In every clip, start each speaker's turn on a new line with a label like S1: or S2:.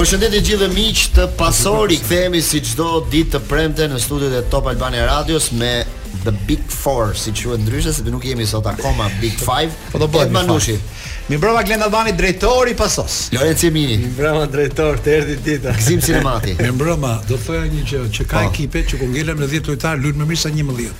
S1: Përshëndetje gjithë miq të Pasos, kthehemi si çdo ditë të premte në studiot e Top Albania Radios me The Big Four, si quhet ndryshe, sepse nuk jemi sot akoma Big Five.
S2: Po do bëhet
S1: Manushi.
S2: Mirëmbrëma Glend Albani drejtori i Pasos.
S1: Lorenzo Mini.
S3: Mirëmbrëma drejtor të erdhi dita.
S1: Gëzim Sinemati.
S4: Mirëmbrëma, do të thoja një gjë, që ka
S1: po.
S4: ekipe që kur ngelen me 10 lojtarë luajnë më mirë se 11.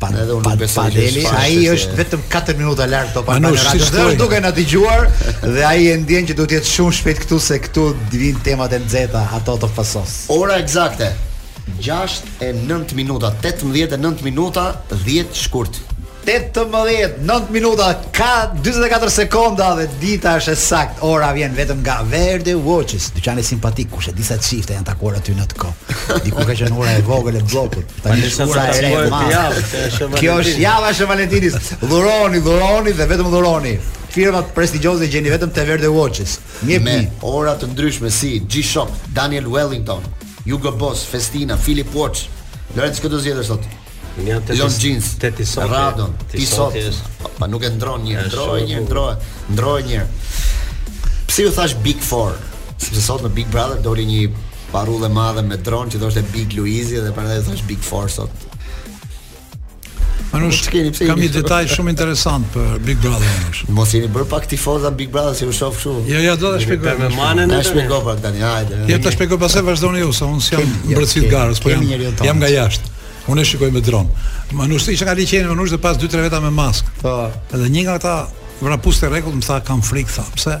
S2: Pa, pa, pa,
S1: pa, pa,
S2: ai është vetëm 4 minuta larg Top Albania Radio. Dhe është duke na dëgjuar dhe ai e ndjen që duhet të jetë shumë shpejt këtu se këtu vijnë temat e nxehta ato të Pasos.
S1: Ora ekzakte. 6 e 9 minuta, 18 e 9 minuta, 10 shkurt.
S2: 18, 9 minuta, ka 24 sekonda dhe dita është e saktë, ora vjen vetëm nga Verde Watches, dyqani simpatik, kushedi sa çifte janë takuar aty në atë kohë, dikur ka qenë ora e vogël e blokut. Tani është ora e re e madhe. Kjo është java e Shën Valentinit. Dhuroni, dhuroni dhe vetëm dhuroni. Firmat prestigjioze gjeni vetëm te Verde Watches. Një
S1: me ora të ndryshme si G-Shock, Daniel Wellington, Hugo Boss, Festina, Philip Watch. Lorenz kë do zgjedhësh sot.
S3: Një të Longines, Tissot.
S1: Radon, Tissot. Po nuk e ndërron një,
S3: ndërroje
S1: një, ndërroje, ndërroje një. Pse ju thashë Big 4? Sepse sot në Big Brother doli një Parullë e madhe me dron që thoshte Big Luizi dhe prandaj ju thashë Big Four sot.
S4: Manush, kam një detaj shumë interesant për Big Brother Manush.
S1: Mos jeni bërë pak tifozë Big Brother si ju shoh kështu.
S4: Jo, ja do ta shpjegoj.
S3: Me
S1: manen
S3: e
S1: shpjegoj pak tani, hajde.
S4: Ja ta shpjegoj pastaj vazhdoni ju, se unë jam
S2: brenda
S4: garës, po jam jam nga jashtë. Unë e shikoj me dron. Manush isha nga liqeni Manush dhe pashë 2-3 veta me maskë.
S2: Po.
S4: Edhe një nga ata vrapues të rregullt më tha kam frikë tha. Pse?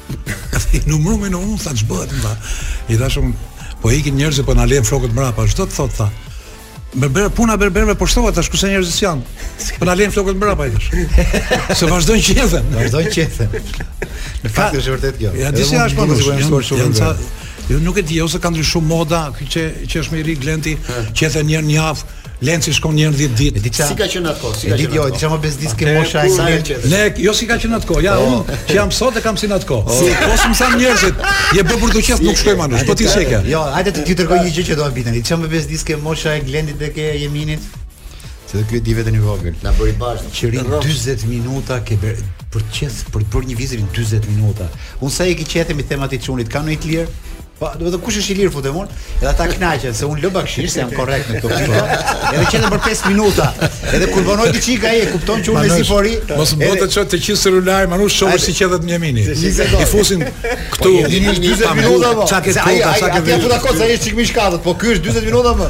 S4: Numëro me mend, seç bëhet, më
S1: tha. I tha
S4: shumë, po ikin njerëzit, po na lënë flokët mbrapa, ç'do të thotë, tha. Berber, puna berberëve po shtohet tash kush njerëzit janë. Po na lënë flokët mbrapa tash. Se vazhdojnë qethen,
S2: vazhdojnë qethen. Në fakt është vërtet kjo.
S4: Ja disi
S2: as
S4: po
S2: nuk janë shkuar shumë. Unë
S4: jo nuk e di, ose ka ndryshuar moda, që që është më i ri Glendi, qethet një javë. Lenci shkon një herë 10 ditë.
S2: Diçka,
S1: si ka qenë atë kohë? Si ka qenë?
S2: Jo,
S1: diçka
S2: më bezdis
S3: ke
S2: mosha e
S1: Lenci.
S4: Ne, jo si ka qenë atë kohë. Ja, oh. unë që jam sot e kam si n'atë kohë. Oh. Si po shoh sa njerëzit, je bë për të qeth nuk shkoj Manush, po ti shekja.
S2: Jo, hajde të të tregoj një gjë që do të bindeni. Diçka më bezdis ke mosha e Glendit dhe ke Eminit. Se do kjo di vetën i vogël.
S1: Na bëri bashkë.
S2: Që rrinë 40 minuta ke berberi, për t'u qeth për të bërë një vizë rrinë 40 minuta. Unë sa iki qethem i them atij çunit, kanë një clear? Po, do të thotë kush është i lirë futem unë, edhe ata kënaqen se unë lë bakshish, jam korrekt në këtë punë. Edhe qethem për 5 minuta. Edhe kur vonohet çika ai e kupton që u mërzit fort.
S4: Mos më bëhet të çoj të qi celular, më nuk shoh si qethet Emini. I fusin këtu
S2: 40
S4: po,
S2: minuta. Po.
S4: Çka ke
S2: kohë,
S4: çka ke
S2: kohë. Ai futa kohë, ai është çik mishkatët, po ky është 40 minuta më.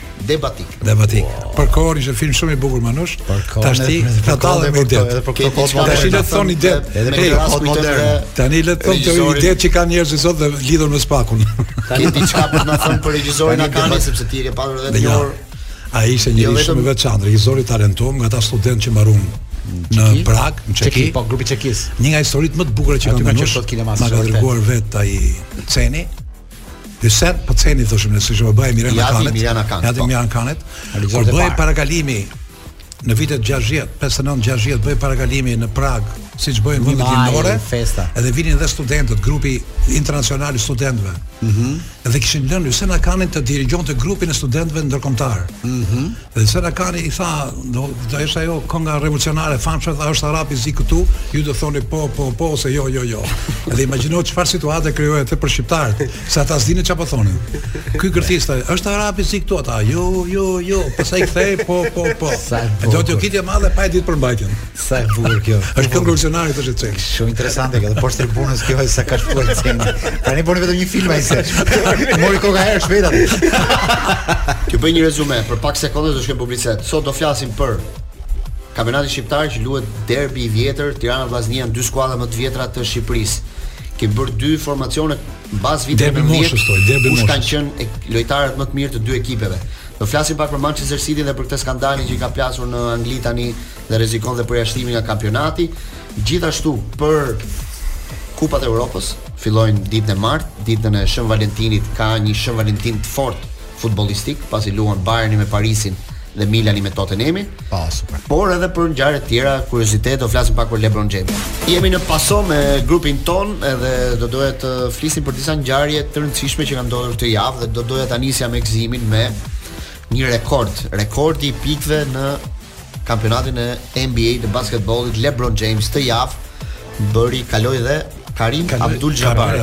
S1: Debatik.
S4: Debatik. Për kohën ishte film shumë i bukur Manush.
S2: Tashti
S4: të
S2: dalë
S4: me ide.
S2: Edhe për këtë kohë
S4: tash le të thonë ide.
S1: Edhe për
S2: kohë moderne.
S4: Tani le të thonë
S1: këto
S4: ide që kanë njerëzit sot dhe lidhur me spakun.
S1: Tani diçka për të na thënë për regjisorin
S2: Hakani
S1: sepse ti e ke pasur edhe një orë.
S4: Ai ishte një
S1: njeri
S4: shumë i veçantë, regjisor i talentuar, nga ata studentë që mbaruan në Prag, në Çeki.
S2: Po grupi i Çekisë.
S4: Një nga historitë më të bukura që kam
S2: qenë sot kinema.
S4: Ma ka treguar vetë ai Ceni. Hysen po Ceni i thoshim ne, ishte babai i Mirjan
S1: Hakanit.
S4: Mirjan
S1: Hakanit. Mirjan
S4: Hakanit.
S1: Po.
S4: Mirjan
S2: Hakanit.
S4: Po
S2: bëhej
S4: parakalimi në vitet 60, 59, 60 bëhej parakalimi në Prag, siç bëjnë vendet lindore,
S2: festa.
S4: Edhe vinin dhe studentët, grupi internacional i studentëve. Mhm. Mm dhe kishin lënë Hysen Hakanin të dirigjonte grupin e studentëve ndërkombëtar. Mhm. Mm Dhe Hysen Hakani i tha, do do është ajo kënga revolucionare e famshme, tha a është arapi i zi këtu, ju do thoni po, po, po ose jo, jo, jo. Dhe imagjino çfarë situate krijohej aty për shqiptarët, se ata s'dinin çfarë po thonin. Ky gërthiste, a është arapi i zi këtu ata, jo, jo, jo, pastaj kthehej, po, po, po.
S2: Sa e bukur.
S4: Duartrokitje e madhe pa e ditë përmbajtjen.
S2: Sa e bukur kjo.
S4: Është këngë revolucionare të shëtësoj.
S2: Shumë interesante kjo. Para tribunës kjo e sa ka shkuar te Ceni. Prandaj bëri vetëm një film ai se. Mori koka erë shpejt atë.
S1: Ju bëj një rezume, për pak sekonda do të shkojmë publicitet. Sot do flasim për kampionatin shqiptar që luhet derbi i vjetër, Tirana Vllaznia janë dy skuadrat më të vjetra të Shqipërisë. Ke bërë dy formacione mbas vitit 90.
S4: Derbi
S1: i
S4: moshës, derbi
S1: i
S4: moshës.
S1: Kush kanë qenë lojtarët më të mirë të dy ekipeve? Do flasim pak për Manchester City dhe për këtë skandalin që i ka plasur në Angli tani dhe rrezikon dhe përjashtimin nga kampionati. Gjithashtu për Kupat e Evropës fillojnë ditën e martë, ditën e Shën Valentinit ka një Shën Valentin të fortë futbollistik, pasi luan Bayerni me Parisin dhe Milani me Tottenhamin.
S2: Po, super.
S1: Por edhe për ngjarje të tjera, kuriozitete, do flasim pak për LeBron James. Jemi në paso me grupin tonë edhe do doja të flisim për disa ngjarje të rëndësishme që kanë ndodhur këtë javë dhe do doja ta nisja me Gëzimin me Një rekord, rekordi i pikëve në kampionatin e NBA të basketbollit LeBron James këtë javë bëri kaloi dhe Karim Abdul Jabbar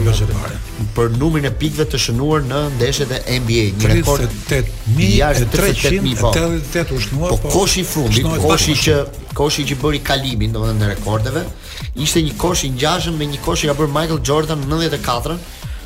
S1: për numrin e pikëve të shënuar në ndeshjet e NBA, një rekord
S4: 38.388 u shënuar.
S1: Po, po koshi i fundit, koshi që koshi që bëri kalimin, domethënë e rekordeve, ishte një kosh i ngjashëm me një kosh që ka bërë Michael Jordan në 94-ën,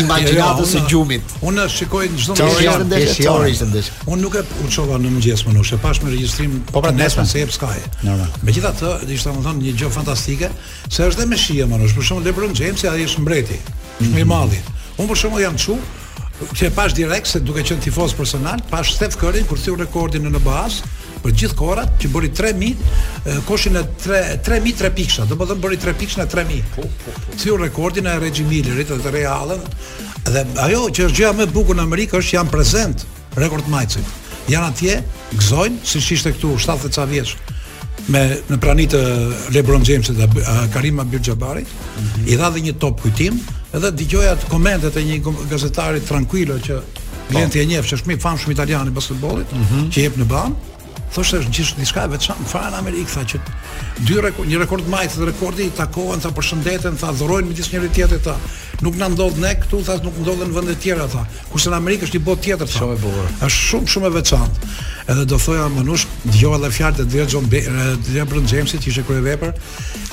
S1: imagjinatës së gjumit.
S4: Unë shikoj çdo ndeshje.
S1: Teori të desh.
S4: Unë nuk e u çova në mëngjes Manush, e pashë me regjistrim
S2: po pra
S4: nesër se e jep Sky.
S2: Normal.
S4: Megjithatë, ishte domethënë një gjë fantastike, se është dhe me shije Manush. Për shembull LeBron James ai është mbreti. Është më i mhm. madhi. Unë për shembull jam çu, e pashë direkt se duke qenë tifoz personal, pashë Steph Curry kur theu rekordin në NBA, për gjithë kohërat që bëri 3000 koshin e 3 3000 3 piksha, domethënë bëri 3 piksha 3000. Po, po, po. Theu rekordin e Reggie Millerit dhe Ray Allen. Dhe ajo që është gjëja më e bukur në Amerikë është janë prezent rekordmbajtësit. Janë atje, gëzojnë siç ishte këtu 70 ca vjeç me në praninë e LeBron Jamesit dhe uh, Karim Abdul-Jabbarit, mm -hmm. i dha dhe një top kujtim, edhe dëgjoja komentet e një gazetari Tranquillo që Klenti po. ti e njeh, është më i famshmi italian i basketbollit, mm -hmm. që jep NBA-në. Thoshte është gjithë diçka e veçantë fare në Amerikë, tha që dy rekord, një rekordmbajtës dhe rekordi i ri takohen, tha përshëndeten, tha dhurojnë midis njëri tjetrit, tha nuk na ndodh ne këtu, tha nuk ndodhen në vende të tjera, tha. Kurse në Amerikë është një botë tjetër, tha.
S1: Shumë e bukur.
S4: Është shumë shumë e veçantë. Edhe do thoja Manush, dëgjova edhe fjalët e Dre John Lebron Jamesit ishte kryevepër,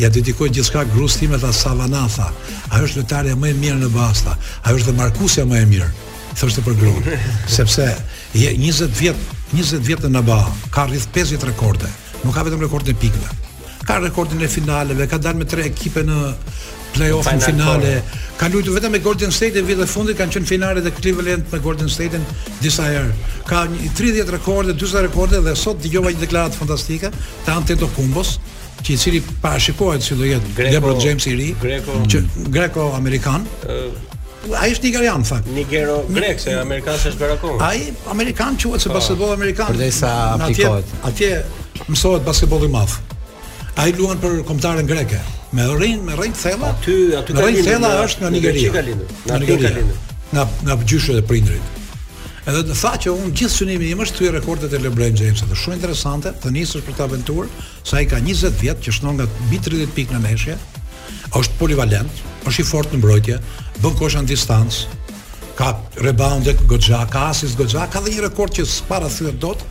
S4: ja dedikoi gjithçka gruas time tha Savana tha. Ajo është lojtarja më e mirë NBA-s tha. Ajo është dhe Markusja më e mirë. Thoshte për gruan, sepse 20 vjet, 20 vjet në NBA, ka rreth 50 rekorde. Nuk ka vetëm rekordin e pikëve. Ka rekordin e finaleve, ka dalë me tre ekipe në playoff në finale. Ka luajtur vetëm me Golden State në vitet e fundit, kanë qenë finalet Cleveland me Golden State disa herë. Ka 30 rekorde, 40 rekorde dhe sot dëgjova një deklaratë fantastike të Antetokounmpos, që i cili parashikohet se do jetë Lebron James i ri,
S3: Greko,
S4: që Greko Amerikan, Ai është nigerian në fakt.
S3: Nigero grek, se amerikan s'është bërë akoma.
S4: Ai amerikan quhet se po. basketboll amerikan.
S2: Përderisa
S4: aplikohet. Atje, atje mësohet basketbolli i madh. Ai luan për kombëtaren greke. Me rrënjë, me rrënjë të thella.
S3: Aty, aty ka lindur.
S4: Thella është nga Nigeria.
S3: Ka lindur.
S4: Nga
S3: Nigeria. Ka lindur.
S4: Nga nga gjyshërit e prindërit. Edhe të tha që unë gjithë synimi im është të thyej rekordet e LeBron James-it. Shumë interesante, të nisësh për këtë aventurë, Se ai ka njëzet vjet që shënon nga mbi tridhjetë pikë në ndeshje, është polivalent, është i fortë në mbrojtje, bën kosha në distancë, ka rebounde goxha, ka assist goxha, ka dhe një rekord që s'para thyhet dot,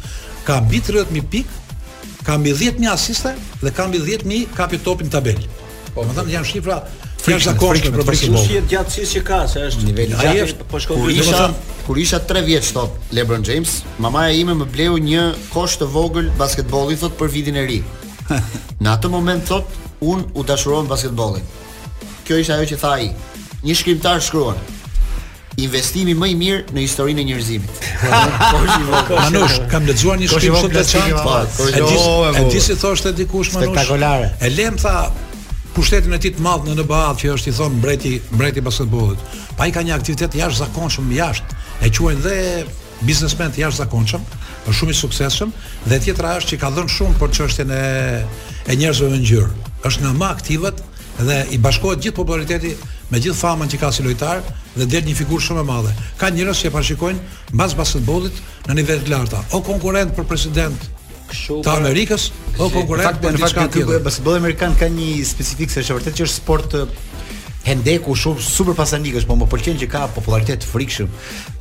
S4: ka mbi 30000 pikë, ka mbi 10000 asiste dhe ka mbi 10000 kapje topi në tabelë. Domethënë janë shifra të jashtëzakonshme për Brexit.
S3: Nuk jetëgjatësisë që ka, se është
S2: niveli
S4: i
S3: gjatë. Po shkon
S1: kur isha kur isha 3 vjeç thotë LeBron James, mamaja ime më bleu një kosh të vogël basketbolli thotë për vitin e ri. Në atë moment thotë unë u dashurova me basketbollin. Kjo ishte ajo që tha ai. Një shkrimtar shkruan. Investimi më i mirë në historinë e njerëzimit.
S4: Manush, kam lexuar një shkrim shumë të veçantë. Po,
S2: po, e
S4: di,
S2: po,
S4: e di si thoshte dikush Manush.
S2: Spektakolare.
S4: E lëmë tha pushtetin e tij të madh në NBA që është i thonë mbreti, mbreti i basketbollit. Po ai ka një aktivitet të jashtëzakonshëm jashtë. E quajnë dhe Biznesmen të jashtëzakonshëm, është shumë i suksesshëm dhe tjetra është që ka dhënë shumë për çështjen e e njerëzve me ngjyrë. Është nga më aktivët dhe i bashkohet gjithë populariteti me gjithë famën që ka si lojtar dhe del një figurë shumë e madhe. Ka njerëz që e parashikojnë mbas basketbollit në nivele të larta, o konkurrent për president
S3: Kështu
S4: të Amerikës,
S2: po
S4: konkurrent
S2: me
S4: diçka
S2: të
S4: tillë.
S2: Basketbolli amerikan ka një specifikë se është vërtet që është sport hendeku shumë super pasanikësh, po më pëlqen që ka popullaritet të frikshëm.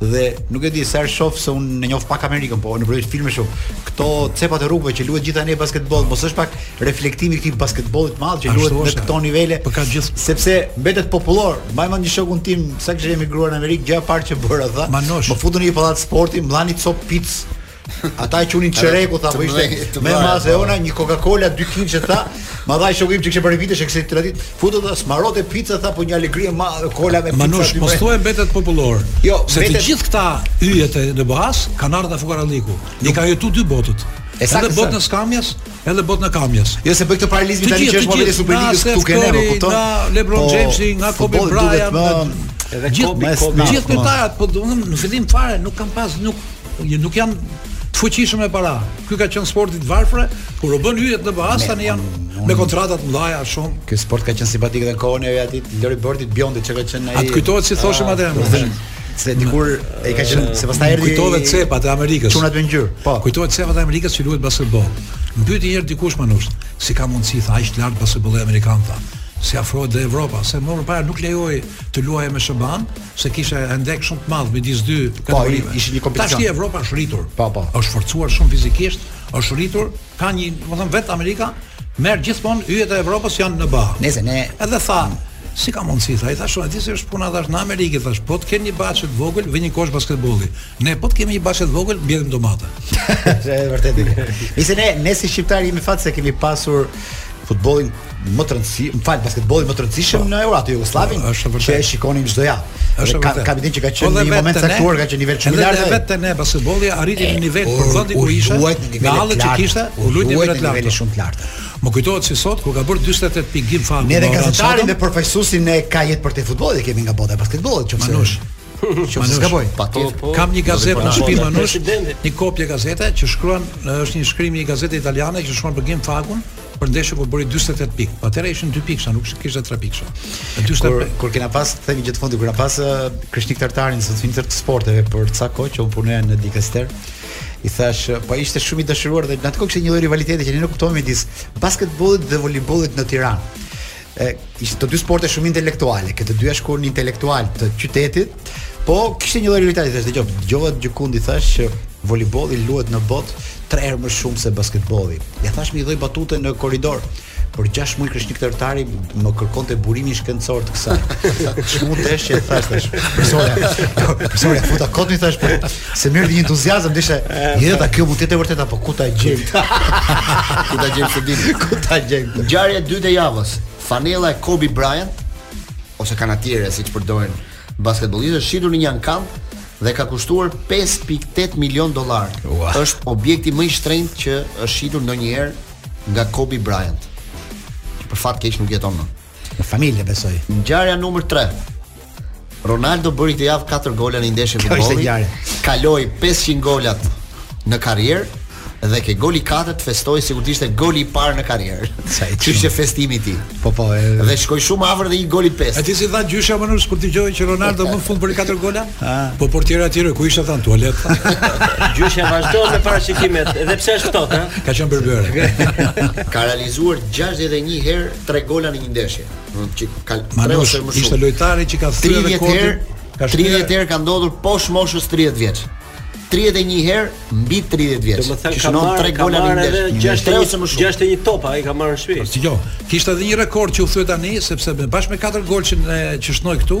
S2: Dhe nuk e di sa herë shoh se unë e njoh pak Amerikën, po në përgjithësi filma shumë. Këto cepat e rrugëve që luhet gjithnjë basketboll, mos është pak reflektimi i këtij basketbollit të madh që luhet në këto nivele.
S4: Po prapë
S2: gjithsesi mbetet popullor. Mbaj mend një shokun tim, sa kishte emigruar në Amerikë, gjëja e parë që bëra tha, më futën në një pallat sporti, mbaj një copë picë. Ata e qunin çereku tha, po ishte me masë
S1: po.
S2: Edhe një Coca-Cola dykilshe tha. Ma dha shoku im që kishte prej vitesh e kishte traditë. Futu tha s'mbarohte pizza tha, po një alegri e madhe kola me pizza.
S4: Manush, mos thuaj mbetet popullor.
S2: Jo,
S4: se të gjithë këta yjet e NBA-s kanë ardhur nga fukarallëku. E kanë jetu dy botët. Edhe botën e skamjes, Edhe botën e kamjes.
S2: Jo se bëj këtë
S4: paralelizëm
S2: tani që është modeli i Superligës këtu te
S4: ne,
S2: apo kupton?
S4: Nga LeBron
S2: po,
S4: James, nga Kobe Bryant,
S3: edhe Kobe, Kobe.
S4: Gjithë këta, po domethënë në fillim fare nuk kanë pas nuk jo, nuk janë të fuqishëm me para. Ky ka qenë sporti i varfër, kur u bënë yjet e NBA-s tani janë me kontrata të mëdha shumë.
S2: Ky sport ka qenë simpatik edhe në kohën e atij Larry Birdit, biondi që ka qenë ai.
S4: A të kujtohet si thoshim
S2: ah, atë. Se dikur ai ka qenë se pastaj erdhi
S4: kujtohet cepat e Amerikës.
S2: Çunat me ngjyrë. Po.
S4: Kujtohet cepat e Amerikës që luhet basketboll. Më pyeti një herë dikush Manush, si ka mundësi tha aq lart basketbolli amerikan tha. S'i afrohet dhe Evropa, se më parë nuk lejohej të luaje me SHBA-n, se kishte hendek shumë të madh midis dy po, kategorive.
S2: Po, ishte një kompeticion.
S4: Tashi Evropa është rritur.
S2: Po, po.
S4: Është forcuar shumë fizikisht, është rritur, Ka një, domethënë, vetë Amerika, merr gjithmonë yjet e Evropës janë në NBA.
S2: Nëse, ne...
S4: Edhe tha, si ka mundësi, tha, i thashë unë, a e di si është puna, thash, në Amerikë, thash, po të kemë një basket vogël, vënë një kosh basketbolli. Ne, po të kemë një basket vogël, mbjellim domate.
S2: Vërtet, nëse, ne, ne si shqiptarë, jemi me fat se kemi pasur futbollin më të rëndësi, më fal, basketbollin më të rëndësishëm po. në Europë, Jugosllavinë,
S4: po, është vërtet.
S2: Që e shikonim çdo javë.
S4: Është
S2: ka ka që ka qenë
S4: po,
S2: në një moment
S4: të
S2: caktuar, ka qenë nivel shumë i lartë.
S4: Edhe vetë te ne basketbolli arriti në nivel për vendin ku ishte.
S2: Në hallin
S4: që kishte,
S2: u
S4: luajti në nivel të lartë.
S2: Shumë të lartë.
S4: Më kujtohet si sot kur ka bërë 48 pikë Gim Fagu.
S2: Ne dhe gazetarin dhe përfaqësuesin e kreut për të futbollit, e, kemi nga bota e basketbollit, çfarë?
S4: Manush, Që
S2: të mos
S1: gaboj.
S4: Kam një gazetë në shtëpi Manush, një kopje gazete që shkruan, është një shkrim i një gazete italiane që shkruan për Gim Fagun, për ndeshjen ku bëri 48 pikë. Po atëherë ishin 2 pikësha, nuk kishte 3 pikësha.
S2: Kur kur kena pas të më gjithë fondi kena pas Kreshnik Tartarin zëvendësministër të sporteve për ca kohë që unë punoja në dikaster. I thash, po ishte shumë i dashuruar dhe në atë kohë kishte një lloj rivaliteti që ne nuk e kuptonim midis basketbollit dhe volejbollit në Tiranë. e ishin të dy sporte shumë intelektuale, që të dyja shkonin intelektualët të qytetit. Po kishte një lloj rivaliteti, thashë dëgjoj, dëgjova gjëkundi thashë që volejbolli luhet në botë tre herë më shumë se basketbolli. Ia thashë në një lloj batute në korridor. Për 6 muaj Kreshnik Tartari më kërkonte burimin shkencor të kësaj. Çmund të është që thashë tash. Presor ia, presor ia futa kot i thashë. Se mirë një entuziazëm dishte. Jo, po kjo mund të jetë vërtet apo ku ta gjejmë?
S1: ku ta gjejmë se di?
S2: Ku ta gjejmë?
S1: Ngjarja e dytë e javës. Fanella e Kobe Bryant ose kanotiera siç përdorin basketbollistët është shitur në një ankand dhe ka kushtuar 5.8 milion dollar.
S2: Wow.
S1: Është objekti më i shtrenjtë që është shitur ndonjëherë nga Kobe Bryant. Që për fat keq nuk jeton më.
S2: Në familje besoj.
S1: Ngjarja numër 3. Ronaldo bëri këtë javë 4 gola në një ndeshje
S2: Kjo ishte
S1: futbolli.
S2: ngjarje.
S1: Kaloi 500 golat në karrierë dhe ke goli i 4-t festoi sikur të ishte goli i parë në karrierë.
S2: Sa i
S1: Që ishte festimi i tij.
S2: Po po, e,
S1: Dhe shkoi shumë afër dhe i
S4: golit
S1: 5.
S4: E di si tha gjyshja më nus kur dëgjoi që Ronaldo më në fund bëri 4 gola? Po portieri atëherë ku ishte tha në tualet. tha.
S3: Gjyshja vazhdo me parashikimet, edhe pse është ftohtë, ha.
S4: Ka qenë berbere.
S1: Ka realizuar 61 herë 3 gola në një ndeshje. Që ka
S4: tre
S1: ose më shumë.
S4: Ishte lojtari që ka thyer rekordin. Ka
S1: 30 herë ka ndodhur poshtë moshës 30 vjeç. 31 herë mbi 30 vjeç. Domethënë
S3: ka marrë
S1: 3 gola në ndeshje. 3 ose më shumë.
S3: 61 topa i ka marrë në shtëpi.
S4: Po jo. Kishte edhe një rekord që u thye tani sepse me bashkë me 4 golshin që shënoi këtu,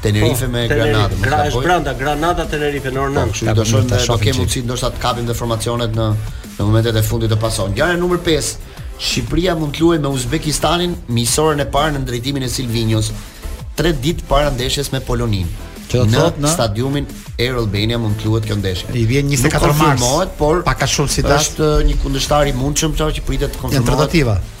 S4: Tenerife
S3: po,
S4: me
S1: Granada, më ka
S3: bërë. Granada,
S1: Granada
S3: Tenerife në orën 9.
S1: Po, do shohim
S2: se
S1: do kemi mundësi ndoshta të kapim dhe formacionet në në momentet e fundit të pason. Ngjarja numër 5. Shqipëria mund të luajë me Uzbekistanin miqësoren e parë në drejtimin e Silvinjos. 3 ditë para ndeshjes me Poloninë.
S2: Që do të thotë në
S1: stadiumin Air Albania mund të luhet kjo ndeshje.
S2: I vjen 24 mars.
S1: Por
S2: pak a shumë sidoqë
S1: është një kundërshtar i mundshëm që pritet të konfirmohet.
S2: Janë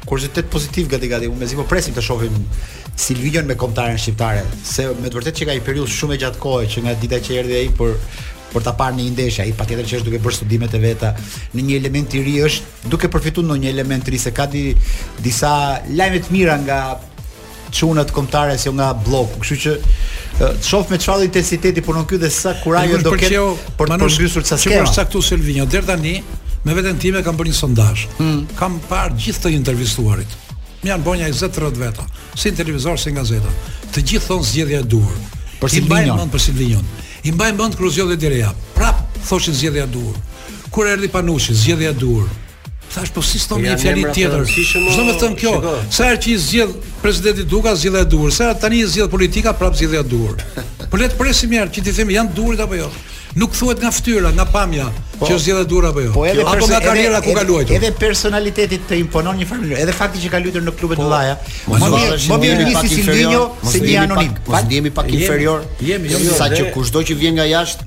S2: Kuriozitet pozitiv gati gati, unë mezi po presim të shohim Silvinjon me kombëtaren shqiptare, se me të vërtetë që ka një periudhë shumë e gjatë kohe që nga dita që erdhi ai për për ta parë në një ndeshje, ai patjetër që është duke bërë studimet e veta. Ndonjë element i ri është duke përfituar ndonjë element i ri se ka di- disa lajme të mira nga çunat e kombëtares si nga blloku, kështu që të shoh me çfarë intensiteti punon ky dhe sa kurajo do ketë për të përmbysur ca skema.
S4: Çfarë këtu Selvinjo deri tani me veten time kam bërë një sondazh.
S2: Mm.
S4: Kam parë gjithë të intervistuarit. Më janë bënë 20-30 veta, si në televizor, si në gazeta. Të gjithë thonë zgjedhja e duhur.
S2: Për Silvinjon,
S4: për Silvinjon. I mbaj mend kur zgjodhëm Edi Rejan. Prap thoshin zgjedhja e duhur. Kur erdhi Panuçi, zgjedhja e duhur. Thash po si s'thonë një
S3: fjalë
S4: tjetër. Ç'do me thënë kjo, sa herë që i zgjedh presidenti Duka, zgjedhja e duhur. Sa herë tani i zgjedh politika, prap zgjedhja e duhur. Po le të presim një herë që t'i themi janë të duhurit apo jo. Nuk thuhet nga fytyra, nga pamja,
S2: po,
S4: që është zgjedhja e duhur apo jo.
S2: Po edhe
S4: apo nga karriera ku ka luajtur.
S2: Edhe personaliteti të imponon një farë mënyrë. Edhe fakti që ka luajtur në klubet e po,
S1: mëdha.
S2: Më mirë, më mirë nisi Silvinho se një anonim.
S1: Mos jemi pak inferior.
S3: Jemi, jemi.
S1: Sa që kushdo që vjen nga jashtë,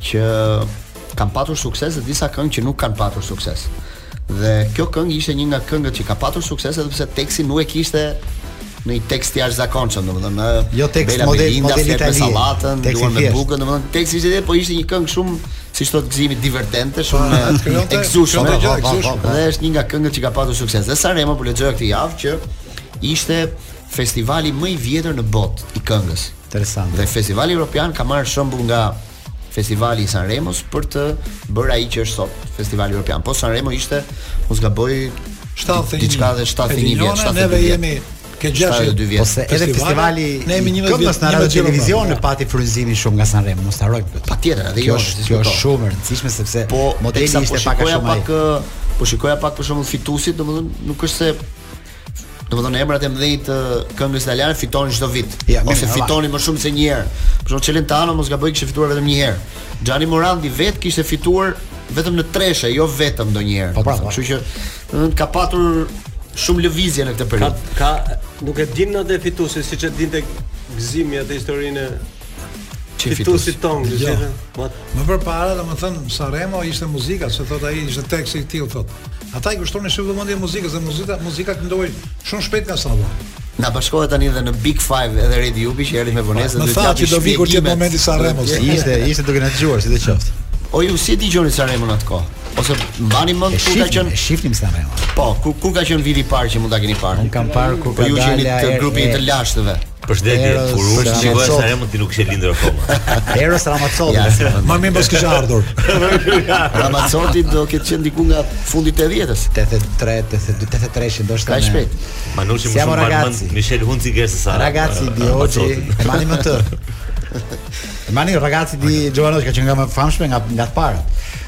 S1: që kanë patur sukses dhe disa këngë që nuk kanë patur sukses. Dhe kjo këngë ishte një nga këngët që ka patur sukses edhe pse teksti nuk kishte një tekst i jashtëzakonshëm, domethënë,
S2: jo tekst
S1: Bela
S2: model
S1: Belinda,
S2: model
S1: italian, me sallatën, duan me bukën, domethënë teksti ishte po ishte një këngë shumë siç thotë Gëzimi divertente, shumë
S4: ekzushëm,
S1: po, po, po,
S4: po,
S1: dhe është një nga këngët që ka patur sukses. Dhe Sanremo po lexoja këtë javë që ishte festivali më i vjetër në botë i këngës.
S2: Interesant.
S1: Dhe festivali europian ka marrë shembull nga festivali i Sanremos për të bërë ai që është sot festivali europian. Po Sanremo ishte, mos gaboj,
S4: 71
S1: diçka dhe 71 vjet,
S4: 70
S1: vjet.
S4: Neve jemi ke 62
S1: vjet.
S2: Ose edhe festivali
S4: ne jemi 11 vjet
S2: në radio televizion e pati frymëzimin shumë nga Sanremo, mos harrojmë këtë.
S1: Patjetër, edhe jo,
S2: është kjo është shumë e rëndësishme sepse
S1: po,
S2: modeli ishte
S1: po
S2: pak a shumë ai.
S1: Po shikoja pak për shembull fituesit, domethënë nuk është se Domethënë emrat e mëdhenj të këngës italiane fitonin çdo vit.
S2: Ja,
S1: ose
S2: mirë,
S1: fitonin më shumë se një herë. Për shembull Celentano mos gaboj kishte fituar vetëm një herë. Gianni Morandi vet kishte fituar vetëm në treshe, jo vetëm ndonjëherë.
S2: Po pra, po.
S1: kështu që domethënë ka patur shumë lëvizje në këtë periudhë.
S3: Ka, ka nuk e din atë fituesi siç e dinte Gëzimi atë historinë
S1: Çi
S3: fitos
S1: si
S3: tong,
S4: jo.
S3: si
S4: Më përpara, domethënë Sanremo ishte muzika, se thotë ai ishte tekst i tillë thotë. Ata i kushtonin shumë vëmendje muzikës dhe muzika muzika këndohej shumë shpejt nga salla.
S1: Na bashkohet tani edhe në Big 5 edhe Redi Jupi që erdhi me vonesë dhe
S4: tha që do vi kur të vi momenti i Sanremos.
S2: Ishte ishte duke na dëgjuar sido qoftë.
S1: O ju si e dëgjonit Sanremon atë kohë? Ose mbani mend ku ka qenë?
S2: E shifnim Sanremon.
S1: Po, ku ku ka qenë viti i parë që mund ta keni parë?
S2: Un kam parë kur
S1: po
S2: ka dalë
S1: grupi
S2: i
S1: të lashtëve.
S5: Përshëndetje.
S2: Përshëndetje.
S5: Përshëndetje. Përshëndetje. Përshëndetje. nuk ishe lindur akoma.
S2: Eros Ramazzotti.
S4: Më mirë mos kisha ardhur.
S1: Ramazzotti do ketë qenë diku nga fundi të 80-s.
S2: 83, 82, 83-shi ndoshta.
S1: Ka shpejt.
S5: Manushi më shumë mban Michelle Hunziker sesa.
S2: Ragazzi di oggi. Mani më të. Mani ragazzi di Jovanotti ka qenë nga më famshme nga nga të parët.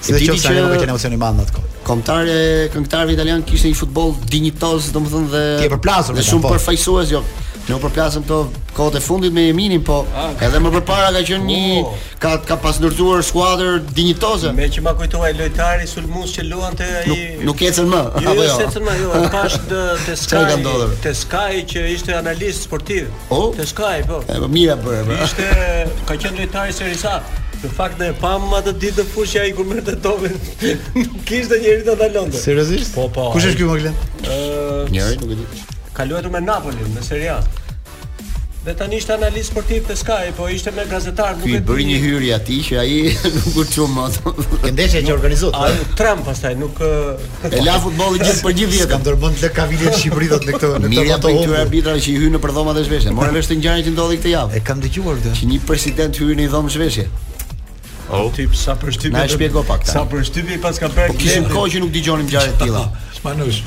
S2: Sido
S1: të
S2: qoftë, Sanremo ka qenë emocion i madh në atë kohë.
S1: Kombëtarja e këngëtarëve italianë kishte një futboll dinjitoz, domethënë dhe
S2: Ti e përplasur me
S1: shumë
S2: po.
S1: përfaqësues, jo. Ne u përplasëm këto kohët e fundit me Eminin, po ah. edhe më përpara ka qenë një oh. ka ka pas ndërtuar skuadër dinjitoze.
S3: Me që ma kujtuat lojtari sulmues që luante ai
S1: nuk, nuk ecën më.
S3: Jo,
S1: apo
S3: jo,
S1: jo.
S3: ecën më, jo, e pashë
S1: te te
S3: Sky. Te Sky që ishte analist sportiv.
S1: Po?
S3: Te Sky, po.
S1: E po mirë ja bëre. Pra.
S3: Ishte ka qenë lojtar i Serie A. Në fakt ne pam atë ditë te fusha ai kur merrte topin. S'kishte njeri ta ndalonte.
S2: Seriozisht?
S3: Po, po.
S2: Kush është ky Maglen?
S3: Ë,
S1: njëri nuk e di.
S3: Ka luajtur me Napolin në Serie A. Dhe tani ishte analist sportiv te Sky, po ishte me gazetar, nuk e di.
S1: Ky bëri një hyrje aty që ai nuk u çu më.
S2: Ke ndeshja që organizuat.
S3: Ai u tremb pastaj, nuk
S1: E la futbollin për gjithë jetën.
S2: Ka ndërmend lë Kavinën në Shqipëri dot në këtë në këtë
S1: ato
S2: këta
S1: arbitrat që i hyjnë nëpër dhomat e zhveshjes. More vesh atë ngjarje që ndodhi këtë javë.
S2: E kam dëgjuar këtë.
S1: Që një president hyri në dhomë zhveshje.
S5: Oh,
S3: ty sa përshtypje.
S1: Na shpjego pak.
S3: Sa përshtypje paska bërë.
S1: Po kishim kohë që nuk dëgjonim ngjarje të tilla.
S4: Manush.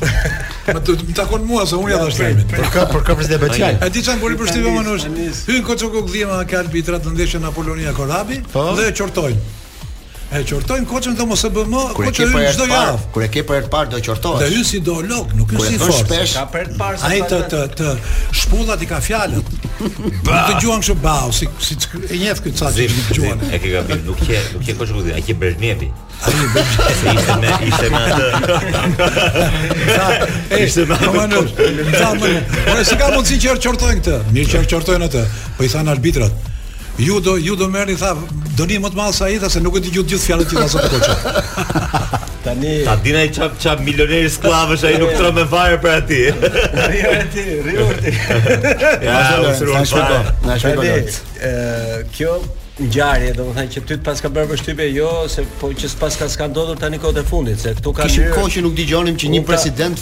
S4: Ma të më takon mua se unë ja dhash termin.
S2: Për kë për kë president bëhet fjalë?
S4: E di ça m'bëri
S3: përshtypje
S4: Manush? Hyn Koço Kokëdhima ke arbitrat në ndeshjen Apolonia Korabi
S2: po.
S4: dhe e qortojnë. E qortojnë Koçon dhe mos e bë më,
S1: kur e ke për
S4: çdo javë.
S1: Kur e ke për të parë do qortohesh.
S4: Dhe hyn si ideolog, nuk
S1: është
S4: si
S1: fort.
S3: Ka për të parë.
S4: Ai të të të shpullat i ka fjalët. Ba. Të gjuan kështu ba, si si e njeh këtë sa
S5: ti
S4: nuk
S5: gjuan. E ke gabim, nuk je, nuk je Koço rrugë, ai ke Brezhnevi.
S4: Ai
S5: e bëj. Ishte me ishte me atë.
S4: Sa ishte me atë. Manë. Sa manë. Po si ka mundsi që qortojnë këtë? Mirë që qortojnë atë. Po i tha arbitrat. Ju do ju do merrni tha dënim më të madh se ai tha se nuk e dëgjoi të gjithë fjalët që tha zoti Koço.
S3: Tani
S5: ta dinë ai çap çap milionerë sklavësh ai nuk trembet fare për aty.
S3: Riu ti, riu ti.
S5: Ja,
S1: na shpjego. Na shpjego.
S3: Ë, kjo ngjarje, domethënë që ty të paska bërë përshtypje jo se po që s'paska s'ka ndodhur tani kohët e fundit, se këtu
S1: kishim kohë që nuk dëgjonim që një president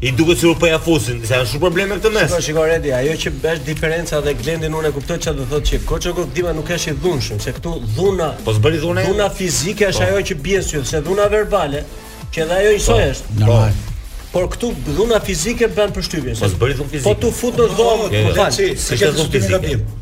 S5: I duket sikur po ja fusin, se janë shumë probleme në këtë mes.
S3: Shiko, shiko Redi, ajo që është diferenca dhe Glendin unë e kuptoj çfarë do thotë që Koço Kokëdhima nuk është i dhunshëm, se këtu dhuna,
S5: po s'bëri dhuna.
S3: Dhuna fizike është po. ajo që bie në sy, se dhuna verbale, që edhe ajo e atij soji po. është.
S2: Normal. Po.
S3: Por këtu dhuna fizike bën përshtypjen.
S5: Po bëri dhunë fizike.
S3: Po tu fut në dhomë, po fal.
S4: Si
S5: ka dhunë fizike?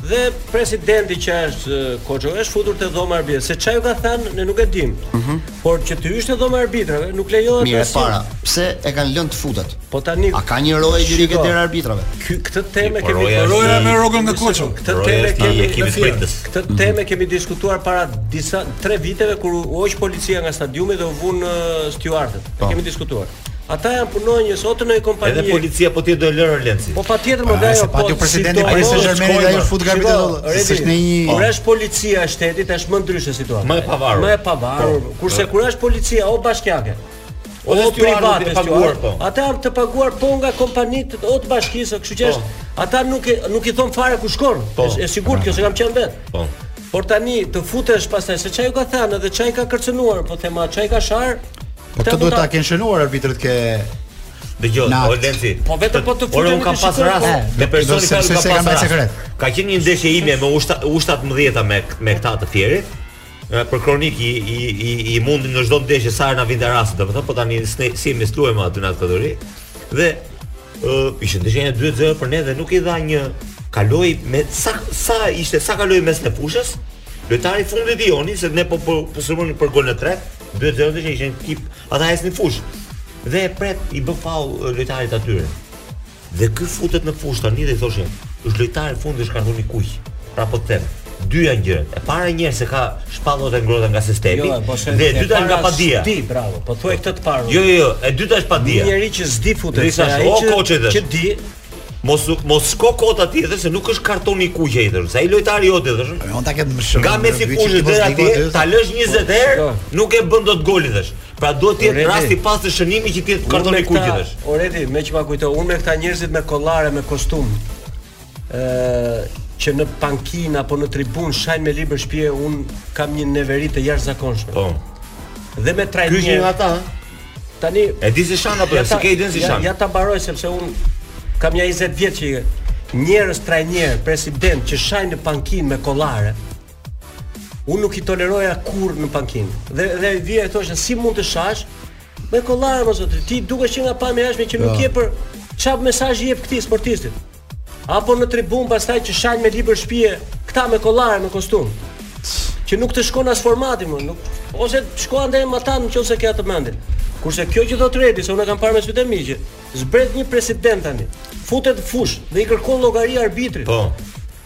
S3: Dhe presidenti që është Koço është futur te dhoma e arbitrave, se ça u ka thënë, ne nuk e dimë. Ëh. Mhm. Por që të hysh te dhoma e arbitrave nuk lejohet asnjë.
S1: Mirë, para, pse e kanë lënë të futet?
S3: Po tani
S1: A ka një roje te
S3: dera
S1: e arbitrave?
S3: Ky këtë temë
S5: e
S3: kemi
S5: roja,
S4: roja me rrogën nga Koço.
S3: Këtë temë kemi
S5: ekipit pritës.
S3: Këtë mhm. temë e kemi diskutuar para disa 3 viteve kur u hoq policia nga stadiumi dhe u vun stewardët.
S1: Po.
S3: Kemi diskutuar. Ata janë punonjës ose në një kompani.
S5: Edhe policia po do e linte Lenci.
S3: Po patjetër më vjen.
S2: Po ai presidenti
S3: i
S2: Paris Saint-Germain dhe ai
S3: u
S2: fut
S3: te
S2: arbitri e
S3: doli.
S2: Është në një.
S3: Kur është policia e shtetit është më ndryshe situata.
S5: Më e pavarur.
S3: Më e pavarur.
S5: Po.
S3: Kurse kur është policia o bashkiake. O
S5: dhe
S3: private
S5: paguar po.
S3: Ata janë të paguar po nga kompanitë o të bashkisë, kështu që po. është ata nuk i nuk i thonë fare ku shkon.
S5: Po.
S3: Është e sigurt kjo se kam qenë vet.
S5: Po.
S3: Por tani të futesh pastaj se ça u ka thënë dhe ça i ka kërcënuar, po themi ça
S2: i
S3: ka
S2: sharë,
S3: Këto
S2: duhet ta kenë shënuar arbitrat ke Dëgjo,
S5: o Lenci.
S3: Po vetëm po të
S5: futem.
S3: Ore
S5: un kam pas rast eh, personal
S2: që
S5: ka pas rast.
S2: Sekret.
S5: Ka qenë një ndeshje ime me U-shtat U-shtatëmbëdhjeta me me këta të Fierit. Eh, për kronik i i i, i mundnim çdo ndeshje sa herë na vinte rasti, domethënë po tani si si me thënë luajmë aty në atë kategori. Dhe ë uh, eh, ishte ndeshja dy zero për ne dhe nuk i dha një kaloi me sa sa ishte sa kaloi mesin e fushës. Lojtari i fundit i joni se ne po po, po për golin e tretë. Dy zero dhe që ishin tip, ata ecin në fushë. Dhe e pret i bë faull lojtarit atyre. Dhe ky futet në fushë tani dhe i thotë, "Është lojtari i fundit është karton i kuq." Pra po të them, dy janë gjërat. E para njëherë se ka shpatulla të ngrohta nga sistemi
S3: jo, po
S5: dhe e dyta nga padija.
S3: Ti, bravo. Po thuaj këtë të parë.
S5: Jo, jo, jo, e dyta është
S3: padija. Njeriu që s'di futet, ai që që di,
S5: Mos nuk mos shko kot atje dhe se nuk është karton i kuq ai thuaj. Se ai lojtari jot edhe
S2: thuaj. Po, unë ta kem më shumë.
S5: Nga Messi kush është deri atje, ta lësh 20 herë, nuk e bën dot golin thuaj. Pra duhet të jetë rast i pastër shënimi që të jetë
S3: karton i
S5: kuq thuaj.
S3: O Redi, meqë ma kujtove, unë me këta njerëzit me kollare me kostum, ë, që në pankin apo në tribun shajnë me libër shtëpie, un kam një neveri të jashtëzakonshme.
S5: Po.
S3: Dhe me trajnerë.
S5: Ky është një nga ata.
S3: Tani
S5: e di si shan apo,
S3: s'e
S5: ke idenë si shan.
S3: Ja ta mbaroj sepse un kam nja 20 vjet që njerëz trajner, president që shajnë në pankinë me kollare. Un nuk i toleroja kurr në pankinë. Dhe dhe vija i thosha si mund të shash me kollare mor zotri. Ti dukesh që nga pamja e jashtme që nuk je për, ça mesazhi i jep këtij sportistit. Apo në tribun pastaj që shajnë me libër shpie, këta me kollare me kostum. Që nuk të shkon as formati më, nuk ose shko andej me ata në qoftë se ke atë mendje. Kurse kjo që thotë Redi, se unë e kam parë me sytë e mi që zbret një president tani, futet në fush dhe i kërkon llogari arbitrit.
S5: Po.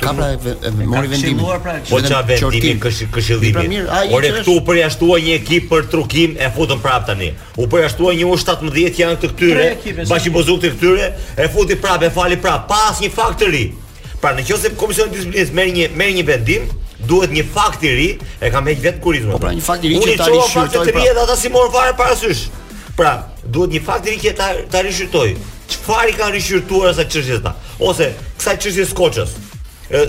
S2: Ka
S1: pra mori
S3: vendim. Pra,
S5: po ça vendimi,
S1: këshillimi. Pra mirë, ai
S5: ore këtu u përjashtua një ekip për trukim e futën prap tani. U përjashtua një U17 që janë të këtyre, bashibozukët e këtyre, e futi prap e fali prap pa asnjë fakt të ri. Pra në qoftë se komisioni i disiplinës merr një merr një vendim, duhet një fakt i ri, e kam hequr vetë në kurriz tim.
S1: Po pra një fakt i ri që ta
S5: rishqyrtojë.
S1: Unë
S5: çova fakt
S1: të
S5: ri pra. edhe ata s'i morën fare parasysh. Pra, Duhet një fakt i ri që ta, ta rishqyrtojë. Çfarë i kanë rishqyrtuar asaj çështjes ata? Ose kësaj çështjes së Koçës?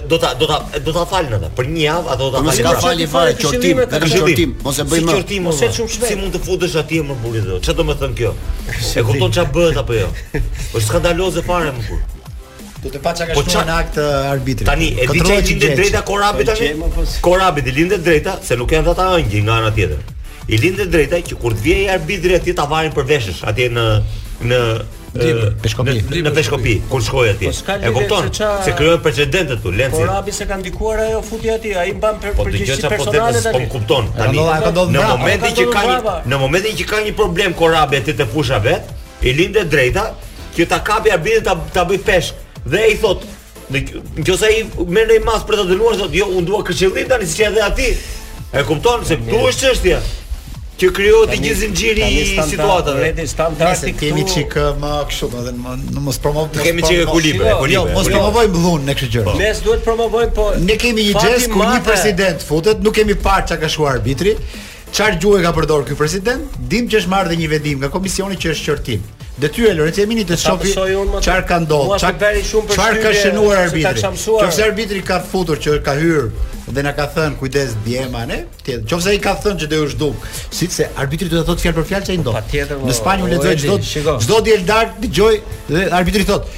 S5: do ta do ta do ta falin ata për një javë ata do ta falin. Mos
S1: fali fare qortim, vetëm qortim, mos e bëj më.
S5: Qortim,
S3: mos e çum shpejt.
S5: Si mund të futesh atje mor burrë do? Ça domethënë kjo? E kupton çfarë bëhet apo jo? Është skandaloze fare mor burrë.
S2: Po s'kemi pa çka ka
S5: shkruar
S2: në akt arbitri.
S5: Tani e di
S2: ça
S5: i lind
S2: e
S5: drejta Korabit tani.
S3: Po, po,
S5: Korabit i lind e drejta se nuk janë ata engjëj nga ana tjetër. I lind e drejta që kur të vijë arbitri atje ta varin për veshësh atje në në
S2: Peshkopi.
S5: Në Peshkopi, kur shkoi atje.
S3: Po,
S5: e kupton?
S3: Se
S5: krijohet precedenti këtu, Lenci.
S3: Korabi s'e ka ndikuar ajo futja aty, ai mban përgjegjësi personale tani.
S5: Po kupton. Tani në momentin që ka në momentin që ka një problem Korabi aty te fusha vet, I lind e drejta që ta kapi arbitrin ta ta bëj peshk dhe i thot në nëse ai merr një masë për ta dënuar thot jo unë dua këshillim tani siç e dhe atij. E kupton se këtu është çështja që krijohet gjithë zinxhiri i situatave.
S3: Ne
S2: tani
S3: të
S2: kemi çik më kështu, domethënë, në mos promovojmë. Ne
S5: kemi çik ekuilibër,
S2: jo,
S5: ekuilibër.
S2: Jo, mos promovojmë dhunë në këtë gjë. Po.
S3: Ne duhet promovojmë, po
S2: ne kemi një gjest ku një president futet, nuk kemi parë çka ka shkruar arbitri. Çfarë gjuhe ka përdor ky president? Dim që është marrë dhe një vendim nga komisioni që është qortim. Detyrë e Lorenc Jemini të shofi çfarë ka ndodhur,
S3: çfarë
S2: çfarë ka shënuar arbitri. Qoftse arbitri ka futur që ka hyrë dhe na ka thënë kujdes djema ne, tjetër. Qoftse ai ka thënë që do ju zhduk, se arbitri do të thotë fjalë për fjalë ça
S3: i ndodh.
S2: Në Spanjë
S3: unë
S2: lexoj çdo çdo diel darkë dëgjoj dhe arbitri thotë,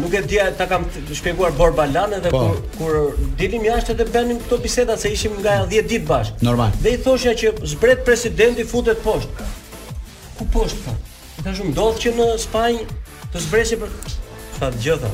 S3: Nuk e dija, ta kam shpjeguar Borbalan edhe
S2: po.
S3: kur kur dilim jashtë edhe bënim këto biseda se ishim nga 10 ditë bashkë.
S2: Normal.
S3: Dhe i thoshja që zbret presidenti futet poshtë. Ku poshtë po? Ka shumë ndodh që në Spanjë të zbresi për sa të gjitha.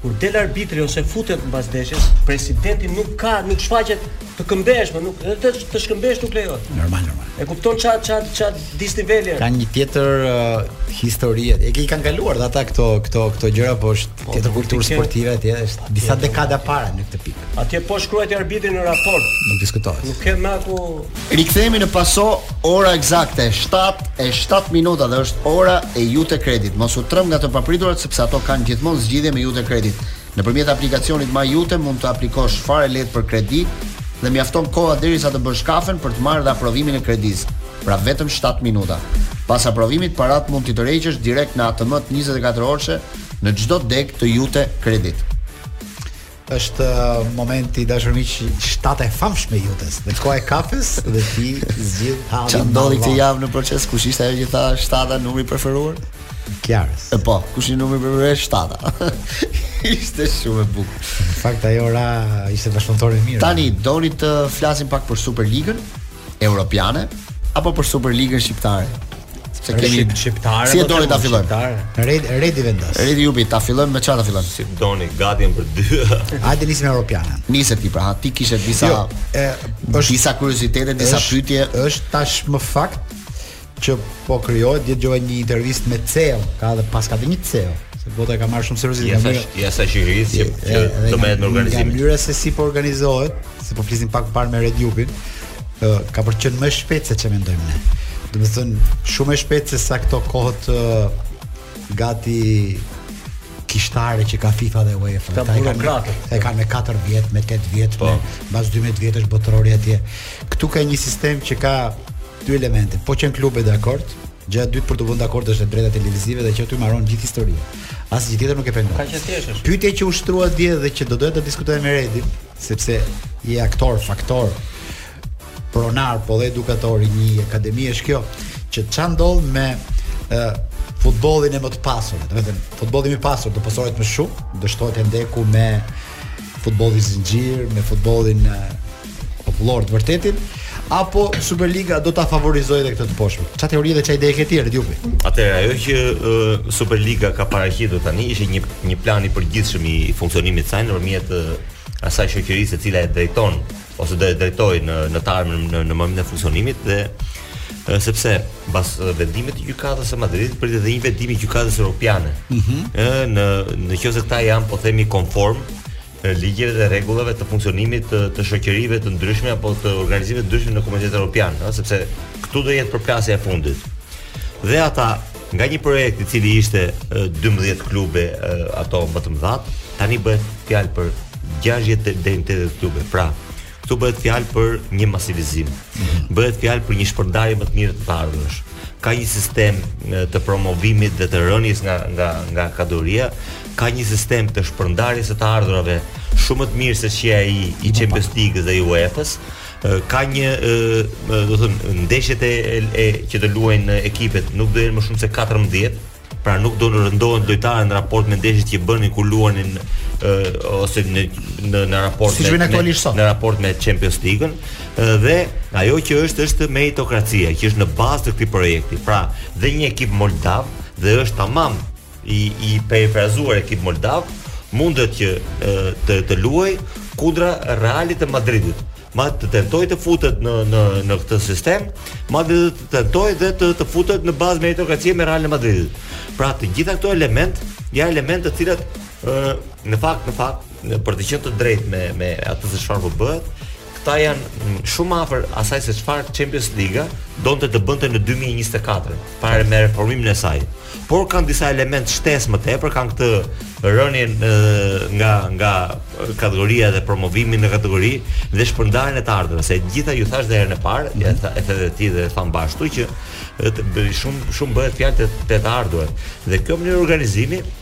S3: Kur del arbitri ose futet mbas ndeshjes, presidenti nuk ka, nuk shfaqet Të shkëmbesh, më nuk të, të shkëmbesh nuk lejohet.
S2: Normal, normal.
S3: E kupton ça ça ça disniveli.
S2: Ka një tjetër uh, histori. E ke kanë kaluar dhe ata këto këto këto gjëra, po është po, tjetër kulturë sportive atje, është atje, disa dekada para në këtë pikë.
S3: Atje po shkruajti arbitri në raport.
S2: Nuk diskutohet.
S3: Nuk ke më ku
S1: Rikthehemi në proces ora eksakte 7 e 7 minuta dhe është ora e Jute Kredit. Mos u tremb nga të papriturat sepse ato kanë gjithmonë zgjidhje me Jute Kredit. Nëpërmjet aplikacionit My Jute mund të aplikosh fare lehtë për kredi dhe mjafton koha derisa të bësh kafen për të marrë edhe aprovimin e kredisë, pra vetëm shtatë minuta. Pas aprovimit, paratë mund t'i tërheqësh direkt në ATM-të njëzet e katër orëshe në çdo degë të Jute Credit.
S2: Është momenti dashur miq, shtata e famshme e Jutes, dhe koha e kafes dhe ti zgjidh hallin.
S1: Çfarë ndodhi këtë javë në proces? Kush ishte ajo që tha shtata numri i preferuar?
S2: Kjarës.
S1: E po, kush i numri preferuar 7. ishte shumë e bukur.
S2: Në fakt ajo ora ishte bashkëpunëtore e mirë.
S1: Tani doni të flasim pak për Superligën Europiane apo për Superligën Shqiptare? Sepse kemi
S3: shqiptare.
S1: Si e doni ta fillojmë?
S2: Redi Redi vendos.
S1: Redi Jupi ta fillojmë me çfarë ta fillojmë?
S5: Si doni, gati për dy.
S2: Hajde nisim Europiane.
S1: Nise ti pra, ti kishe disa
S2: jo, e, është,
S1: disa kuriozitete, disa pyetje.
S2: Është tashmë fakt që po krijohet dhe dëgjova një intervistë me CEO, ka edhe paska dhe një CEO, se po ta e ka marrë shumë seriozisht nga mënyra.
S5: Ja sa qeverisë që, që do merret me organizimin.
S2: Nga mënyra se si po organizohet, se po flisnim pak parë me Redi Jupin, ka për të qenë më shpejt se ç'e mendojmë ne. Domethënë shumë më shpejt se sa këto kohët gati kishtare që ka FIFA dhe UEFA.
S3: Këta
S2: burokratë. E kanë me 4 vjet, me 8 vjet,
S5: po.
S2: me mbas 12 vjetësh botërori atje. Këtu ka një sistem që ka Dy elemente. Po qenë klubet dakord, gjëja e dytë për t'u vënë dakord është e drejta televizive dhe që aty mbaron gjithë historia. Asgjë tjetër nuk e pengon.
S3: Kaq e thjeshtë është.
S2: Pyetja që u shtrua dje dhe që do doja të diskutoj me Redin, sepse je aktor, faktor, pronar, po dhe edukator i një akademi është kjo, që ça ndodh me ë futbollin e më të pasur, domethënë futbolli më i pasur do pasurohet më shumë, do shtohet hendeku me futbolli zinxhir me futbollin popullor të vërtetin apo Superliga do ta favorizojë edhe këtë të poshtme. Ça teori dhe ça ide ke tjerë Djupi?
S5: Atëherë ajo që uh, Superliga ka paraqitur tani ishte një një plan i përgjithshëm i funksionimit të saj nëpërmjet uh, asaj shoqërisë e cila e drejton ose do e drejtojë në në të ardhmen në në momentin e funksionimit dhe sepse pas vendimit të gjykatës së Madridit pritet dhe një vendim i gjykatës europiane.
S2: Ëh
S5: mm -hmm. në në qoftë se këta janë po themi konform ligjeve dhe rregullave të funksionimit të, të shoqërive të ndryshme apo të organizimeve të ndryshme në Komunitetin Europian, ëh sepse këtu do jetë përplasja e fundit. Dhe ata Nga një projekt i cili ishte 12 klube ato më të mëdha, tani bëhet fjalë për 60 deri në 80 klube. Pra, këtu bëhet fjalë për një masivizim. Mhm. Bëhet fjalë për një shpërndarje më të mirë të të ardhurash. Ka një sistem të promovimit dhe të rënies nga nga nga kategoria, ka një sistem të shpërndarjes së të ardhurave shumë më të mirë se ç'ia i i Champions League dhe i UEFA-s. ka një do të thon ndeshjet e, e që do luajnë ekipet nuk do jenë më shumë se 14 pra nuk do të rëndohen lojtarë në raport me ndeshjet që bënin kur luanin ose në në në raport
S2: si me, me
S5: në raport me Champions League-ën dhe ajo që është është meritokracia që është në bazë të këtij projekti pra dhe një ekip moldav dhe është tamam i i perifrazuar ekip moldav mundet që të të luajë kundra Realit të Madridit. Ma të tentojë të futet në në në këtë sistem, ma të tentojë dhe të të futet në bazë meritokracie me Realin e Madridit. Pra të gjitha këto elementë janë elementë të cilat ë në fakt në fakt në, për të qenë të drejtë me me atë se çfarë po bëhet, Këta janë shumë afër asaj se çfarë Champions Liga donte të bënte në 2024, pra me reformimin e saj. Por kanë disa elementë shtesë më tepër, kanë këtë rënien nga nga kategoria dhe promovimin në kategori dhe shpërndarjen e të ardhurave. Se të gjitha ju thash dhe herën e parë, mm. e tha edhe dhe ti dhe thamë bashkë që të bëj shumë shumë bëhet fjalë te të ardhurat. Dhe kjo mënyrë organizimi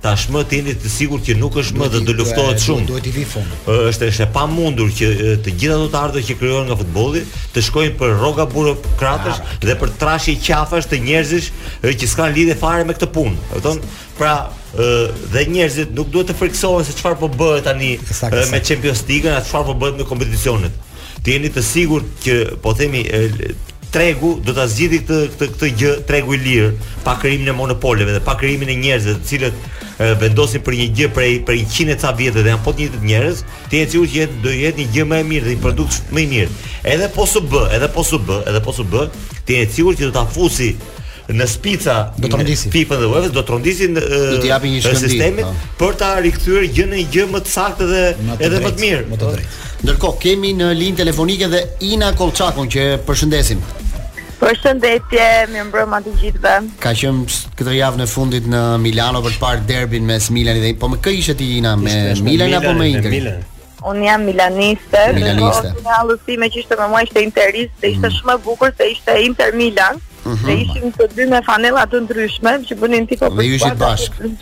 S5: Tashmë të jeni të sigurt që nuk është më dhe do luftohet shumë.
S2: Duhet t'i vijë fund.
S5: Është është e pamundur që të gjitha ato të ardhura që krijohen nga futbolli të shkojnë për rroga burokratësh ah, dhe për trashje qafash të njerëzish që s'kan lidhje fare me këtë punë. E kupton? Pra, dhe njerëzit nuk duhet të frikësohen se çfarë po bëhet tani me Champions League-n, as çfarë po bëhet me kompeticionet. Të jeni të sigurt që po themi tregu do ta zgjidhë këtë këtë këtë gjë tregu i lirë pa krijimin e monopoleve dhe pa krijimin e njerëzve të cilët e, vendosin për një gjë prej për 100 e ca vjetë dhe janë po të njëjtët njerëz, të jeni të sigurt që do jetë një gjë më e mirë dhe një produkt më i mirë. Edhe po s'u bë, edhe po s'u bë, edhe po s'u bë, të jeni të sigurt që do ta fusi në spica
S2: do të trondisin
S5: FIFA dhe UEFA do të trondisin
S1: do të japin një shkundje
S5: sistemit
S1: po.
S5: për ta rikthyer gjë në gjë më të saktë dhe edhe më të mirë
S2: më të drejtë
S1: ndërkohë kemi në linjë telefonike dhe Ina Kollçakun që përshëndesim
S6: Përshëndetje, mirëmbrëma të gjithëve.
S1: Ka qenë këtë javën e fundit në Milano për të parë derbin mes Milanit dhe po me kë ishe ti Ina me Milan apo me Inter?
S6: Unë jam milaniste,
S1: milaniste.
S6: Në halës time që ishte me mua ishte interist, dhe ishte mm. shumë e bukur, se ishte Inter Milan,
S1: mm -hmm.
S6: dhe ishim të dy me fanela të ndryshme, që bënin tifo për
S1: Dhe ju ishit
S6: bashkë.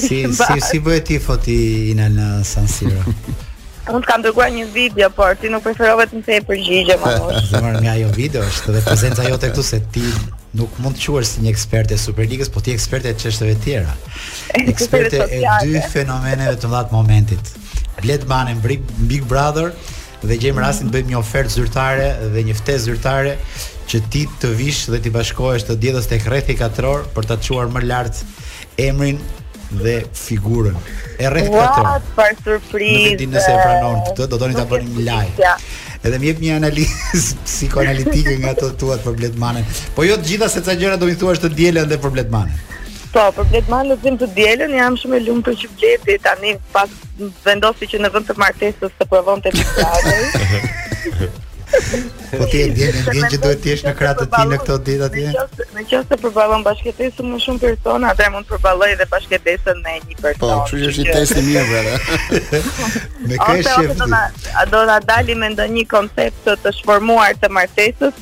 S2: si, si, si bëje tifo ti Ina në San Siro?
S6: Unë të kam dërguar një video, por ti nuk preferove të më kthesh përgjigje, ma
S2: Zemër nga ajo video është dhe prezenca jote këtu se ti nuk mund të quhesh si një eksperte e Superligës, po ti eksperte e çështjeve tjera. Eksperte e dy fenomeneve të mëdha të momentit. Bled Manen Big Brother dhe gjejmë rastin të bëjmë një ofertë zyrtare dhe një ftesë zyrtare që ti të vish dhe t'i bashkohesh skuadrës tek rrethi katror për ta çuar më lart emrin dhe figurën e rrethit katror.
S6: Wow,
S2: çfarë
S6: surprizë.
S2: Nuk e di nëse e pranon këtë, do donim ta bënim live. Edhe më jep një analizë psikoanalitike nga ato tuat për Bled Manen. Po jo të gjitha se ca gjëra do i thuash të dielën dhe për Bled Manen.
S6: Po, për Bled Manen presim të dielën, jam shumë e lumtur që Bledi tani pas vendosi që në vend të martesës të provonte të fjalën.
S2: Po ti e di, e di që duhet të jesh në krah të tij në këto ditë atje.
S6: Në qoftë se përballon bashkëtesë me shumë persona, atëherë mund të përballojë edhe bashkëtesën me një person.
S1: Po, kjo është një test i mirë
S2: për
S6: atë. Me
S2: këshë.
S6: Do na do na dali me ndonjë koncept të shformuar të martesës,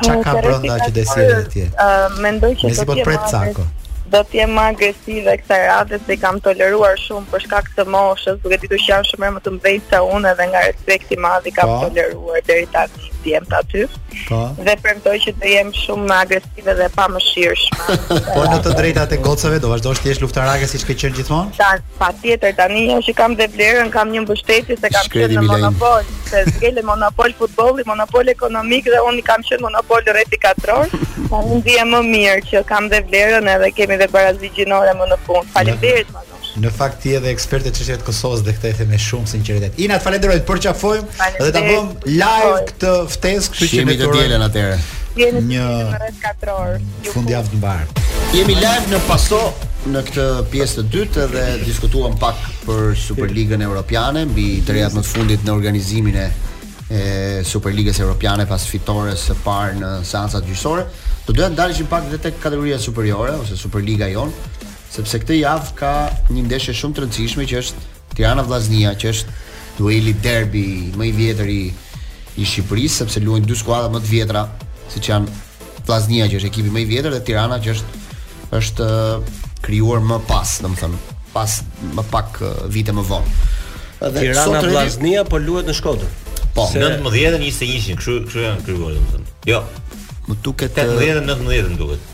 S6: Çka ka brenda që
S2: desi dhe tje? Mendoj që të
S6: po
S2: tashmë do
S6: të jem më agresive kësaj radhe se kam toleruar shumë për shkak të moshës, duke ditur që janë shumë më të mëdhenj se unë dhe nga respekti i madh i kam
S2: Po.
S6: toleruar deri tani djemtë aty.
S2: Po.
S6: Dhe premtoj që të jem shumë më agresive dhe e pamëshirshme.
S2: po në të drejtat e gocave do vazhdosh të jesh luftarake siç ke qenë gjithmonë?
S6: Patjetër, tani që kam dhe Vlerën, kam një mbështetje se kam qenë në monopol, siç the monopol futbolli, monopol ekonomik dhe unë kam qenë monopol rrethi katror. Tani ndihem më mirë që kam dhe Vlerën edhe kemi dhe barazi gjinore më në fund. Faleminderit shumë
S2: Në fakt ti je dhe eksperte e çështjeve të Kosovës dhe këtë e them me shumë sinqeritet. Ina të falenderoj, të përqafojmë dhe ta bëmë live këtë ftesë, kështu që
S1: ne të
S2: urojmë.
S1: Jemi të dielën atëherë.
S2: Jemi
S6: në rrethi katror.
S2: Fundjavë të mbarë.
S1: Jemi live në Paso në këtë pjesë të dytë dhe diskutuam pak për Superligën Evropiane mbi të rejat më të fundit në organizimin e e Superligës Evropiane pas fitores së parë në seancat gjyqësore. Do doja të ndaleshim pak edhe tek kategoria superiore ose Superliga jonë, sepse këtë javë ka një ndeshje shumë të rëndësishme që është Tirana Vllaznia që është dueli derbi më i vjetër i i Shqipërisë sepse luajnë dy skuadra më të vjetra siç janë Vllaznia që është ekipi më i vjetër dhe Tirana që është është krijuar më pas, domethënë pas më pak vite më vonë. Dhe
S3: Tirana Vllaznia po luhet në Shkodër.
S1: Po,
S3: se...
S5: 19 21, kështu kështu janë krijuar domethënë. Jo.
S1: Më duket
S5: 18 19 më duket.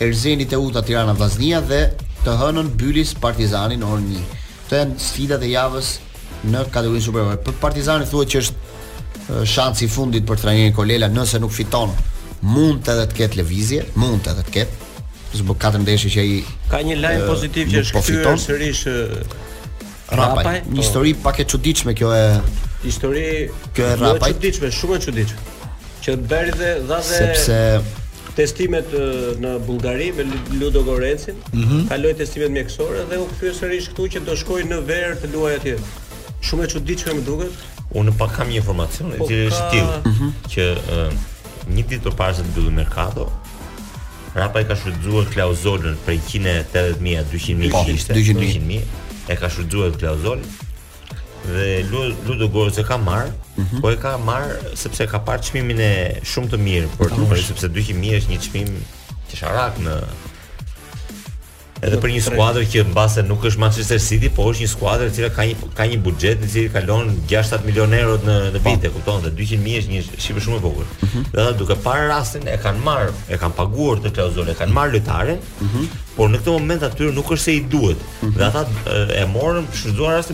S1: Erzeni Teuta Tirana Vllaznia dhe të hënën Bylis Partizani në orën 1. Këto janë sfidat e javës në kategorinë superiore. Për Partizanin thuhet që është shansi i fundit për trajnerin Kolela nëse nuk fiton mund të edhe të ketë lëvizje, mund të edhe të ketë. U bënë katër ndeshje që ai
S3: ka një lajm pozitiv që është
S1: po,
S3: kthyer sërish
S1: Rapaj, një histori po. pak e çuditshme kjo e
S3: histori
S1: kjo e
S3: Rapaj.
S1: Shumë e
S3: çuditshme, shumë e çuditshme. Që bëri dhe dha dhe
S1: sepse
S3: testimet në Bullgari me Ludogorecin, mm
S1: -hmm.
S3: kaloi testimet mjekësore dhe u kthye sërish këtu që do shkojë në verë të luajë atje. Shumë e çuditshme më duket.
S5: Unë po kam një informacion,
S3: po i
S5: cili është i tillë, mm -hmm. që uh, një ditë përpara se të mbyllë merkato, Rapaj ka shfrytëzuar klauzolën prej 180 mijë a 200 mijë
S1: po,
S5: që ishte.
S1: 200
S5: mijë. E ka shfrytëzuar klauzolën dhe Ludogorec e ka marrë,
S1: mm -hmm.
S5: po e ka marr sepse ka parë çmimin e shumë të mirë për të, sepse 200 mijë është një çmim qesharak në Edhe për një skuadër që mbase nuk është Manchester City, po është një skuadër e cila ka një ka një buxhet i cili kalon 6-7 milionë euro në në po. vit, e kupton? Dhe 200 mijë është një shifër shumë e vogël. Mm -hmm. Dhe ata duke parë rastin e kanë marrë, e kanë paguar të klauzulën, e kanë marrë lojtarin, mm -hmm. por në këtë moment atyre nuk është se i duhet.
S2: Mm -hmm.
S5: Dhe ata e morën,
S1: shfrytzuan rastin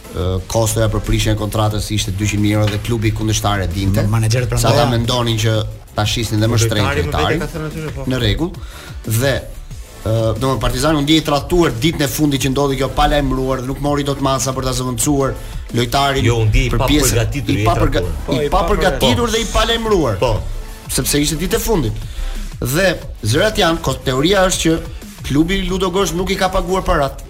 S1: kostoja për prishjen e kontratës ishte 200 mijë euro dhe klubi kundërshtar e dinte.
S2: Menaxherët
S1: pra.
S2: Se
S1: ata mendonin që ta shisnin dhe më shtrenjtë lojtarin.
S5: Po.
S1: Në rregull. Dhe ë domethënë Partizani u ndje i tradhtuar ditën e fundit që ndodhi kjo pa lajmëruar dhe nuk mori dot masa për ta zëvendësuar lojtarin.
S5: Jo, u ndje
S1: i papërgatitur,
S5: i
S1: papërgatitur,
S3: po,
S1: i
S5: papërgatitur
S1: dhe i palajmëruar.
S5: Po.
S1: Sepse ishte dita e fundit. Dhe zërat janë, teoria është që klubi Ludogorec nuk i ka paguar paratë.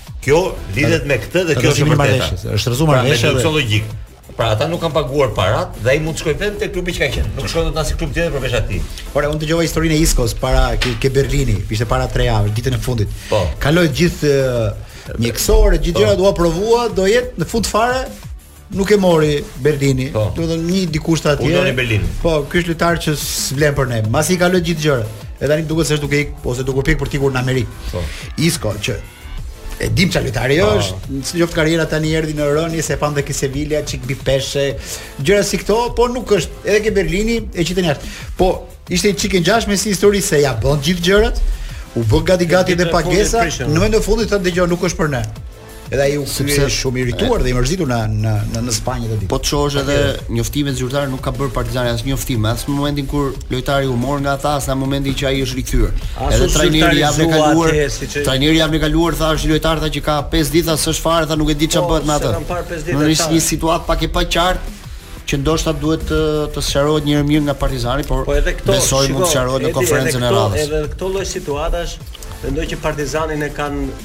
S5: Kjo lidhet me këtë dhe kjo është e
S2: vërtetë. Është rrëzu
S5: pra,
S2: marrëveshja. Pra,
S5: është logjike. Pra ata nuk kanë paguar parat dhe ai mund të shkojë vetëm te klubi që ka qenë. Nuk shkon dot te asnjë klub tjetër përveç atij.
S2: Por unë dëgjova historinë e Iskos para ke, ke Berlini, ishte para 3 javë, ditën e fundit.
S5: Po.
S2: Kaloi gjithë mjekësoret, gjithë
S5: po.
S2: gjërat u aprovua, doli në fund fare Nuk e mori Berlini,
S5: po.
S2: do të thonë një dikush atje.
S5: Po Unioni Berlin.
S2: Po, ky është lojtar që s'vlen për ne. Mbasi i kaloi gjithë gjërat. Edhe tani duket se është duke ik ose duke pa për t'ikur në Amerikë.
S5: Po.
S2: Isko që e dim çfarë lojtari po. është, në çfarë karriera tani erdhi në rënie se e pamë dhe ke Sevilla çik mbi peshë, gjëra si këto, po nuk është, edhe ke Berlini e qitën jashtë. Po, ishte një çik e ngjashme si histori se ia bënë gjithë gjërat, u bë gati gati dhe pagesa, në momentin e fundit thotë dëgjo nuk është për ne. Edhe ai u kthye shumë i irrituar dhe i mërzitur në në në, në Spanjë atë ditë.
S1: Po ç'është, edhe njoftimet zyrtare nuk ka bërë Partizani asnjë njoftim, as në momentin kur lojtari u mor nga ata, as në momentin që ai është rikthyer. Edhe trajneri javën e kaluar, trajneri javën e kaluar tha është lojtar tha që ka 5 ditë s'është fare tha nuk e di çfarë
S3: po
S1: bëhet me atë. Në një situatë pak e paqartë, që ndoshta duhet të të sqarohet një herë mirë nga Partizani, por
S3: po edhe këto,
S1: besoj mund të sqarohet në konferencën e radhës.
S3: Edhe këto lloj situatash, mendoj që Partizanin e kanë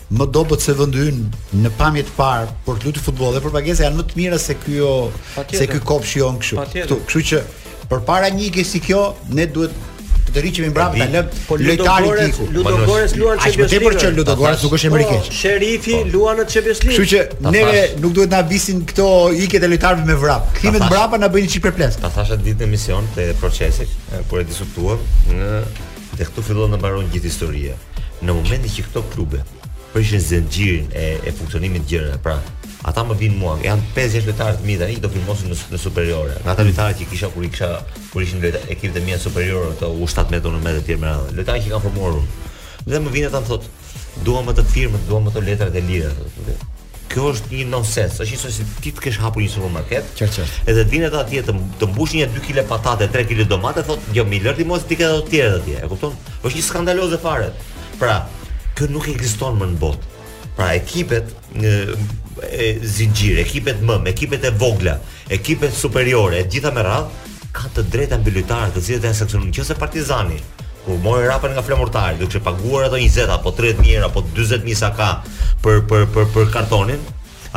S1: më
S2: dobët se vendi ynë në pamje të parë për të luajtur futboll dhe për pagesa janë më të mira se ky jo se ky kopshti jonë kështu.
S3: Këtu,
S2: kështu që përpara një ikje si kjo, ne duhet të të rriqemi mbrapa ta lëm
S3: po lojtarin
S2: diku.
S3: Ludogorets luan Champions League.
S2: Ai për Ludogorets nuk është emri po, keq.
S3: Sherifi po. luan në Champions League.
S2: Kështu që
S5: ne
S2: nuk duhet na habisin këto ikjet e lojtarëve me vrap.
S5: Kthimet
S2: mbrapa na bëjnë çik perpleks.
S5: Ta thashë ditën e mision të procesit kur e diskutuam në Dhe këtu fillon dhe mbaron gjithë historia. Në momentin që këto klube prishin zinxhirin e, e funksionimit të gjërave, pra ata më vinë mua, janë 5-6 lojtarë të mi tani do firmosin në, në superiore. Nga ata lojtarë që kisha kur i kisha kur ishin në ekipet e mia superiore, ato U17-tat, 19-at etj. Lojtarë që kanë formuar unë. Dhe më vinë ata më thotë, duam atë firmë, duam ato letrat e lira. Kjo është një nonsens. Është njësoj si ti të kesh hapur një supermarket.
S2: Qartë, qartë.
S5: Edhe të vinë ata atje të të mbushin një 2 kg patate, 3 kg domate, thotë, "Jo, m'i lër ti, boss, ti ke ato të tjera atje." E kupton? Është një skandaloze fare. Pra, kjo nuk ekziston më në botë. Pra, ekipet e zinxhir, ekipet më, ekipet e vogla, ekipet superiore, të gjitha me radhë, ka të drejta mbi lojtarët të cilat janë sanksionuar. Nëse Partizani kur mori Rrapajn nga Flamurtari, do kishte paguar ato 20 apo 30 mijë apo 40 mijë sa ka për për për për kartonin,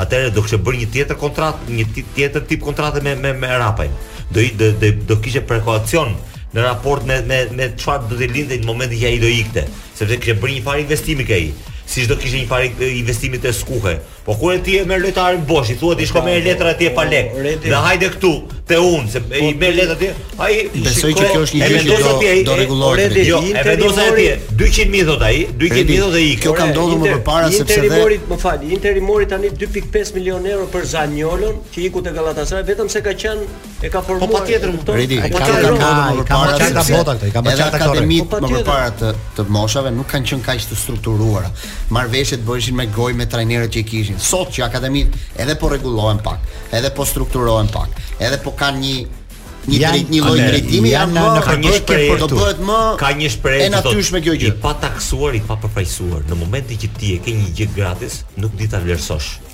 S5: atëherë do kishte bërë një tjetër kontratë, një tjetër tip kontrate me me me Rrapajn. Do i do do, do kishte prekaucion në raport me me me çfarë do të lindte në momentin që ai do ikte, sepse kishte bërë një farë investimi ke ai. Siç do kishte një farë investimi te Skuka, Po ku e ti e merr lojtarin bosh, i thua ti shko merr letrat atje pa lek. Dhe hajde këtu te un se po i merr letrat atje. Ai
S1: besoj që kjo është një gjë që do do rregullohet.
S5: Jo, e vendos atje 200.000 thot ai, 200.000 thot ai.
S1: Kjo ka ndodhur më parë sepse dhe
S3: Interi më fal, Interi mori tani 2.5 milionë euro për Zaniolon që iku te Galatasaray vetëm se ka qenë E ka formuar.
S5: Po patjetër,
S3: po patjetër.
S1: Po
S2: ka
S1: ndodhur më
S2: parë se
S1: ka
S2: bota këtë, ka bërë çata
S1: këto.
S3: Po
S1: më përpara të të moshave nuk kanë qenë kaq të strukturuara. Marrëveshjet bëheshin me gojë me trajnerët që i kishin. Sot që akademitë edhe po rregullohen pak, edhe po strukturohen pak, edhe po kanë një një
S2: janë,
S1: drejt, një lloj drejtimi
S2: janë në në
S5: një shprehje
S1: do bëhet më
S5: ka një shprehje
S1: e natyrshme kjo gjë.
S5: I pataksuar, i papërfaqësuar, në momentin që ti e ke një gjë gratis nuk di ta vlerësosh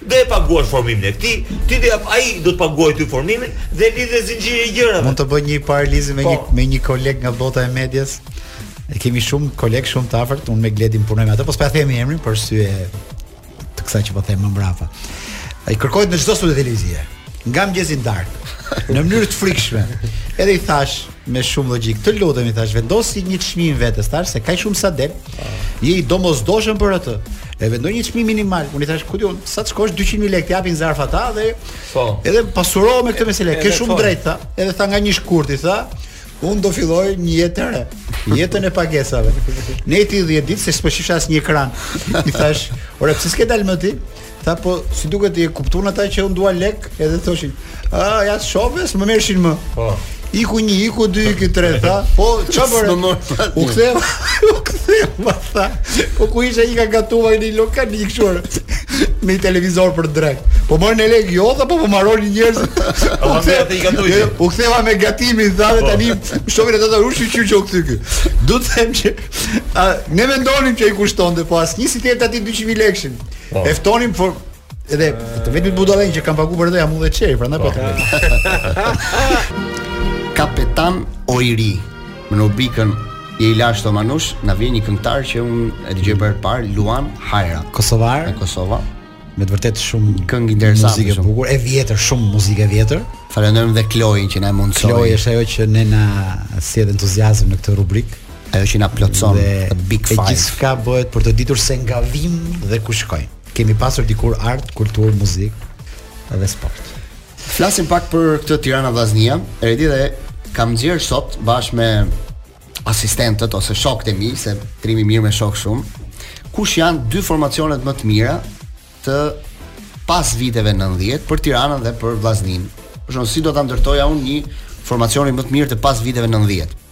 S5: Do e paguash informimin e këtij, ti dhe ai do të paguaj ty informimin dhe lidhet një zinxhir i gjërave.
S2: Mund të bëj një paralelizëm me
S5: po.
S2: një me një koleg nga bota e medias. E kemi shumë koleg shumë të afërt, unë me Gledin punojmë atje, po s'po ia themi emrin për arsye të kësaj që do them më mbrapa. Ai kërkohet në çdo studio televizive. Nga mëngjesi në darkë. Në mënyrë të frikshme. Edhe i thashë, Me shumë logjikë. Të lutem i thashë vendosi një çmim vetes thashë se kaq shumë sa del. Je i domosdoshëm për atë. E vendos një çmim minimal. Unë i thashë, "Ku di unë, sa të shkosh 200.000 lekë të japin zarf ata dhe
S5: po.
S2: Edhe pasurohem me këtë mesele. Ke shumë drejtë tha. Edhe tha nga një shkurti tha, "Unë do filloj një jetë të re, jetën e pagesave." Ne e thirrëm 10 ditë se s'po shifej asnjë ekran. I thashë, "Ore, pse s'ke dalë më ti?" Tha po, si duket e kuptuan ata që unë dua lek, edhe thoshin, "Ah, ja shofe, s'më merrnin më."
S5: Po.
S2: Iku një, iku dy, iku tre, tha. Po, ça bëre?
S1: S'më morën më
S2: atë.
S1: U
S2: ktheva, u ktheva tha. Po ku isha ika gatova në një lokal një këshuar me një televizion për drekë. Po more lekë jo, tha po po marroni njerëz.
S5: Po, ma me atë i gatuaj.
S2: Jo, U ktheva me gatimin, tha dhe Po. tani shofin e tata shyqyr që u kthy ky. Dua të them që a, ne mendonim që i kushtonte, po asnjë s'i jepte atij 200.000 lekëshin.
S5: Po.
S2: E ftonim por edhe të vetmit budallenj që kam paguar edhe jam udhë çeri, prandaj po.
S1: Kapetan Oiri në rubrikën i lashtë o Manush, na vjen një këngëtar që unë e dëgjoj për herë parë, Luan Hajra.
S2: Kosovar.
S1: Në Kosova.
S2: Me të vërtet shumë
S1: këngë interesante,
S2: muzikë e bukur, e vjetër, shumë muzikë e vjetër.
S1: Falënderojmë dhe Kloin që na e
S2: mundësoi. Kloi është ajo që ne na sjell entuziazëm në këtë rubrikë.
S1: Ajo që na plotëson
S2: dhe
S1: Big Five.
S2: E gjithçka bëhet për të ditur se nga vijmë dhe ku shkojmë. Kemi pasur dikur art, kulturë, muzikë dhe sport.
S1: Flasim pak për këtë Tirana Vllaznia, Redi dhe kam nxjerrë sot bashkë me asistentët ose shokët e mi, se trimi i mirë me shokë shumë. Kush janë dy formacionet më të mira të pas viteve 90 për Tiranën dhe për Vllazninë? Për shembull, si do ta ndërtoja unë një formacionin më të mirë të pas viteve 90?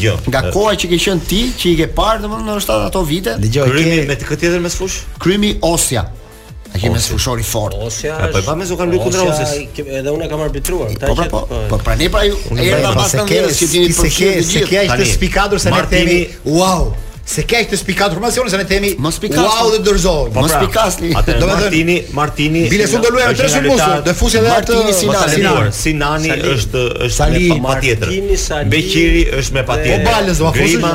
S2: Jo.
S1: Nga eh, koha që ke qenë ti, që i ke parë domethënë në shtat ato vite.
S5: Dëgjo,
S2: Grima
S5: me të këtë tjetër mesfushë?
S1: Grima Osja. A kemi
S5: mesfushor
S1: i fortë.
S3: Osja.
S5: Po pa mes u kanë luajtur kundra Osjes.
S3: Edhe unë kam arbitruar.
S1: Po pra, po, po pra ne pra ju erdha pas kanë dhënë
S2: si ti
S1: për të gjithë.
S2: Se kjo
S5: është
S2: spikatur se ne themi, "Wow, Se kaq të spikat formacioni se ne themi
S1: mos spikas.
S2: Wow, dhe dorëzohem.
S5: Po
S1: mos
S5: pra,
S1: spikasni.
S5: Atë
S2: do
S5: Martini, Martini.
S2: Bile sot do luajmë tre
S5: sulmues,
S2: do fusim edhe atë
S1: Sinani.
S5: Sinani është është me patjetër. Beqiri është me patjetër.
S2: Po Balën do fusim.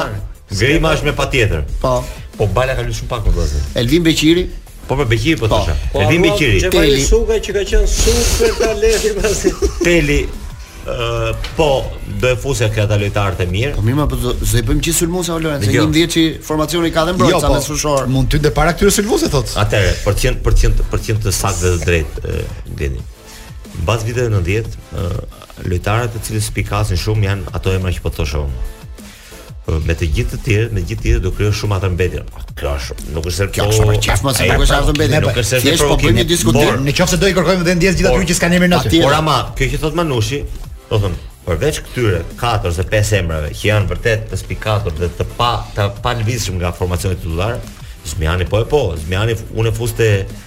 S5: Grima është me patjetër.
S1: Po.
S5: Po Bala ka luajtur pak më vonë.
S1: Elvin Beqiri
S5: Po për Beqiri po thosha.
S3: Po,
S5: Elvin Beqiri.
S3: Çfarë
S1: Peli.
S3: është Suka që ka qenë super talent i pasi.
S5: Peli ë po do e fusja te ata lojtarët e mirë.
S1: Po mirë, ma po do do i bëjmë gjithë sulmuesa o
S5: Lorenzo,
S1: Dëgjo. 11-shi, formacioni ka dhe
S2: Jo,
S1: mbrojtësa
S2: po,
S1: mesfushorë.
S2: mund të hyjë dhe para këtyre sulmuesve thot.
S5: Atëre, për të qenë për të qenë për të qenë të saktë dhe të drejtë ë, Blendi. Mbas viteve 90, ë, lojtarët të cilët spikasin shumë janë ato emra që po thosha unë. me të gjithë të tjerë, me gjithë të tjerë do krijosh shumë hatërmbetje. Kjo është, nuk është se
S1: kjo është shumë qaf mos e bësh
S5: pra,
S1: hatërmbetje,
S5: nuk është se
S1: po bëjmë një diskutim.
S2: Në qoftë se do i kërkojmë dhe ndjesë gjithë atyre që s'kanë emrin aty.
S5: Por ama, kjo që thot Manushi, domethënë, përveç këtyre 4 ose 5 emrave që janë vërtet të spikatur dhe të pa të palëvizshëm nga formacioni titullar, Zmijani po e po, Zmijanin unë e fus te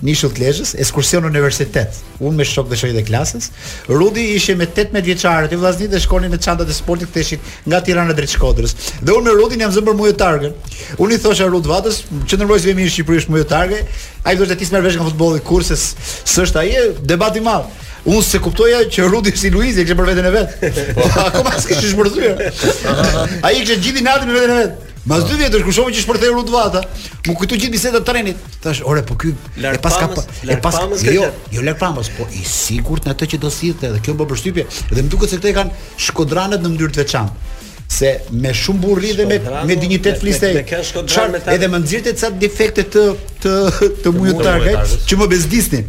S1: Në Ishull të
S2: Lezhës, ekskursion në universitet. Unë me shokët e shoqet e klasës. Rudi ishte me 18 vjeçarët e Vllaznisë dhe shkonin me çantat e sportit ktheheshin nga Tirana drejt Shkodrës. Dhe unë me Rudin jam zënë për Muj Targën. Unë i thosha Rud Vatës, qendërmbrojtësi më i mirë në Shqipëri është Muj Targa. Ai thoshte ti s'merr vesh nga futbolli kurse s'është ai debat i madh. Unë s'e kuptoja që Rudi sigurisht e kishte për veten e vet. Po akoma s'kish shpërthyer. Ai kishte gjithë inatin me veten e vet. Mas dy vjetësh kur shohim që shpërtheu Rud Vata, m'u kujtu gjithë biseda e trenit. Thashë, ore, po ky e
S3: paska
S2: pa, e paska
S3: pamës,
S2: jo, jo largpamës, po i sigurt në atë që do sillte dhe kjo bën përshtypje dhe më duket se këto i kanë shkodranët në mënyrë të veçantë se me shumë burrni dhe me me dinjitet
S3: fliste.
S2: Çfarë edhe më nxirrte ca defekte të të të Muj
S5: Targës
S2: që më bezdisnin.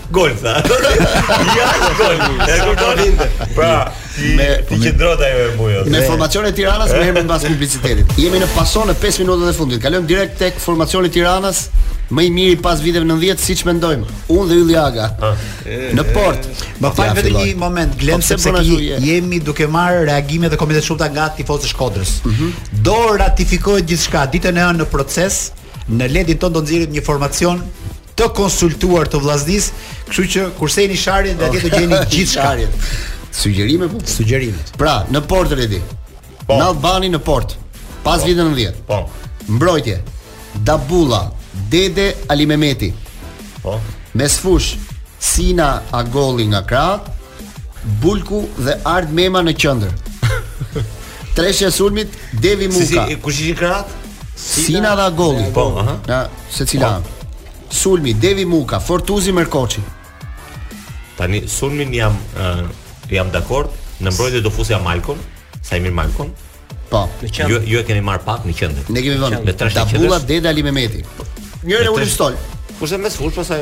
S5: Gol tha. Ja gol. E kuptoni. Pra, ti
S1: me,
S5: ti që drota ajo e bujës.
S1: Me formacionin e Tiranës menjëherë pas publicitetit. Jemi në paso në 5 minutat e fundit. Kalojmë direkt tek formacioni i Tiranës. Më i miri pas viteve 90 siç mendojmë. Unë dhe Ylli Aga. Ah. Në portë.
S2: Më fal vetëm një moment, Blend
S1: po,
S2: sepse ki, jemi duke marr reagime dhe komente shumë nga tifozë të Shkodrës. Mm -hmm. Do ratifikohet gjithçka ditën e hënë në proces. Në ledin tonë do nxjerrim një formacion të konsultuar të Vllaznisë, kështu që kurseni sharjen dhe atje do gjeni gjithçka.
S1: Sugjerime po.
S2: Sugjerime.
S1: Pra, në portë Blendi. Po. Nallbani në portë. Pas po. vitit 90.
S5: Po.
S1: Mbrojtje. Dabulla, Dede, Alimehmeti.
S5: Po.
S1: Mesfushë Sina Agolli nga krahët, Bulku dhe Ardi Mema në qendër. Treshja e sulmit Devi
S5: Muka. Si,
S1: si
S5: kush ishin krahat?
S1: Sina dhe Agolli.
S5: Po, aha.
S1: Na secila. Po. Sulmi Devi Muka, Fortuzi Merkoçi.
S5: Tani sulmin jam uh, jam dakord, në mbrojtje do fusja Malkon, Saimir Malkon.
S1: Po.
S5: Ju ju e keni marrë pak në qendër.
S1: Ne kemi vënë
S5: me treshe qendër.
S1: Dabulla Dede Alimehmeti. Njëri ulet
S5: në
S1: stol.
S5: Kush është mesfushë pastaj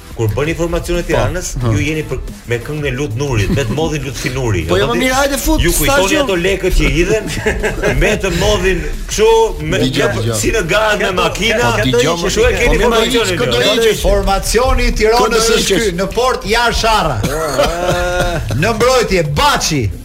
S2: Kur
S5: bëni formacione të, po, Tiranës, po. ju jeni për me këngën e Lut Nurit, me të modhin Lutfi Nuri.
S1: Po jo më mirë, hajde fut.
S5: Ju kujtoni ato lekët që hidhen me të modhin kështu, me si në gaz me makina.
S1: Dëgjoj më
S5: shumë keni
S1: po, formacione. Këto
S5: do
S1: të
S2: formacioni i Tiranës është ky në portë Jahn Sharra. Në mbrojtje Baçi.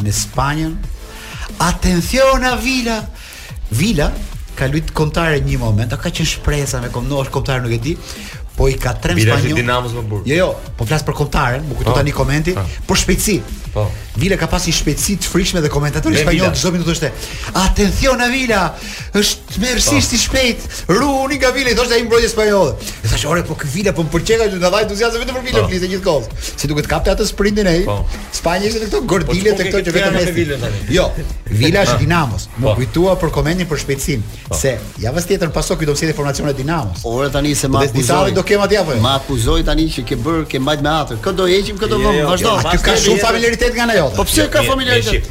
S2: në Spanjën. Atencion a Vila. Vila ka lujt kombëtare një moment, a ka qenë shpresa me kombëtare, është kombëtare nuk e di. Po i ka trem
S5: spanjë.
S2: Vila
S5: Dinamos mor burrë.
S2: Jo, jo, po flas për kombëtaren, m'u kujtu
S5: po,
S2: tani komenti, pa.
S5: Po.
S2: për shpejtësi.
S5: Po.
S2: Vila ka pas shpejtësi të frikshme dhe komentatori spanjoll çdo minutë thoshte, "Atencion a Vila, është tmerrësisht po. i shpejtë. Ruhuni nga Vila i thoshte ai mbrojtjes spanjolle. E thashë ore po ky Vila po mpërqeka që na vaj entuziazëm vetëm për Vila
S5: po.
S2: fliste gjithkohë. Si duket kapte atë sprintin ai.
S5: Po.
S2: Spanja ishte këto gordile të këto që vetëm
S5: me
S2: Jo, Vila është Dinamos.
S5: M'u
S2: kujtua për komentin për shpejtësinë se javës tjetër pasi ky do të sjellë formacionin e Dinamos.
S1: Ore tani se ma akuzoi.
S2: Do kem atje apo? Jo?
S1: Ma akuzoi tani që ke bërë ke mbajt me atë. Kë do heqim, kë do,
S3: jo,
S1: vëmë?
S3: Jo,
S1: Vazhdo.
S2: Ka shumë familiaritet nga ajo.
S1: Po pse ka familiaritet?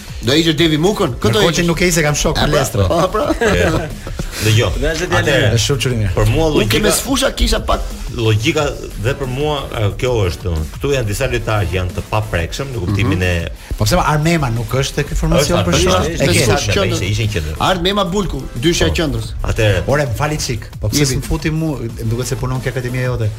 S1: Do heqë Devi Mukën? Kë do heqë?
S2: nuk e heq se e kam shok
S1: pra,
S2: palestra.
S1: Po, pra.
S3: Dhe jo.
S5: Atë
S2: është shoqërinë.
S5: Për mua logjika.
S1: Unë kemë sfusha kisha pak
S5: logjika dhe për mua kjo është domun. Këtu janë disa lojtarë që janë të paprekshëm në kuptimin mhm. e
S2: Po pse Arbër Mema nuk është tek formacioni për shkak
S5: të
S2: kësaj
S5: që
S1: ishte
S5: ishin qendër.
S1: Arbër Mema, Bulku, dyshja e po. qendrës.
S5: Atëherë.
S2: Ore, fal një çikë. Po pse më futi mua duket se punon ke akademia jote.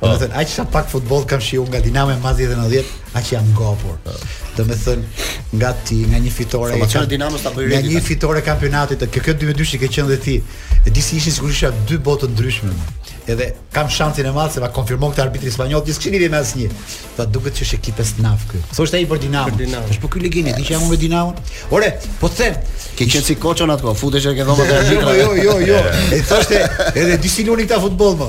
S1: Po.
S2: Domethënë, aq sa pak futboll kam shiju nga Dinamo e mbas viteve 90, aq jam ngopur. Po. Domethënë, nga ti, nga një fitore
S1: e çan Dinamo sa
S2: bëri.
S1: Nga
S2: një fitore kampionatit, të kjo 2-2 që ke qenë dhe ti. E di si ishin sigurisht janë dy botë të ndryshme. Edhe kam shansin e madh se ua konfirmon këtë arbitri spanjoll, që s'kishte lidhje me asnjë. Tha duket që është ekip esnaf ky. Thoshte ai për Dinamo. Është po ky ligini, di që jam me Dinamo. Ore, po të them,
S1: Ke qenë si Koço Natko, futeshe ke dhomën e
S2: arbitrit.
S1: Jo,
S2: jo, jo, jo. E thoshte, edhe di si lunin këta futboll më.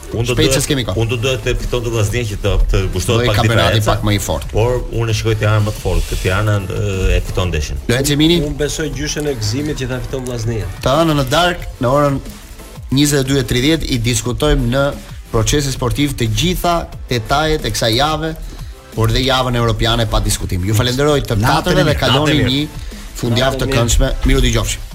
S2: Unë
S5: do
S1: të kemi kohë.
S5: Unë do të të fitonte Vllaznia që të të kushtohet pak diferencë.
S1: pak më i fortë.
S5: Por unë e shikoj Tiranën më të fortë, që Tirana e fiton ndeshjen.
S1: Do të themi
S3: unë besoj dyshen e Gëzimit që e fiton Vllaznia.
S1: Të hënën në darkë në orën 22:30 i diskutojmë në procesin sportiv të gjitha detajet e kësaj jave, por dhe javën europiane pa diskutim. Ju falenderoj të katërve dhe kaloni një fundjavë të këndshme. Mirudëgjofshim.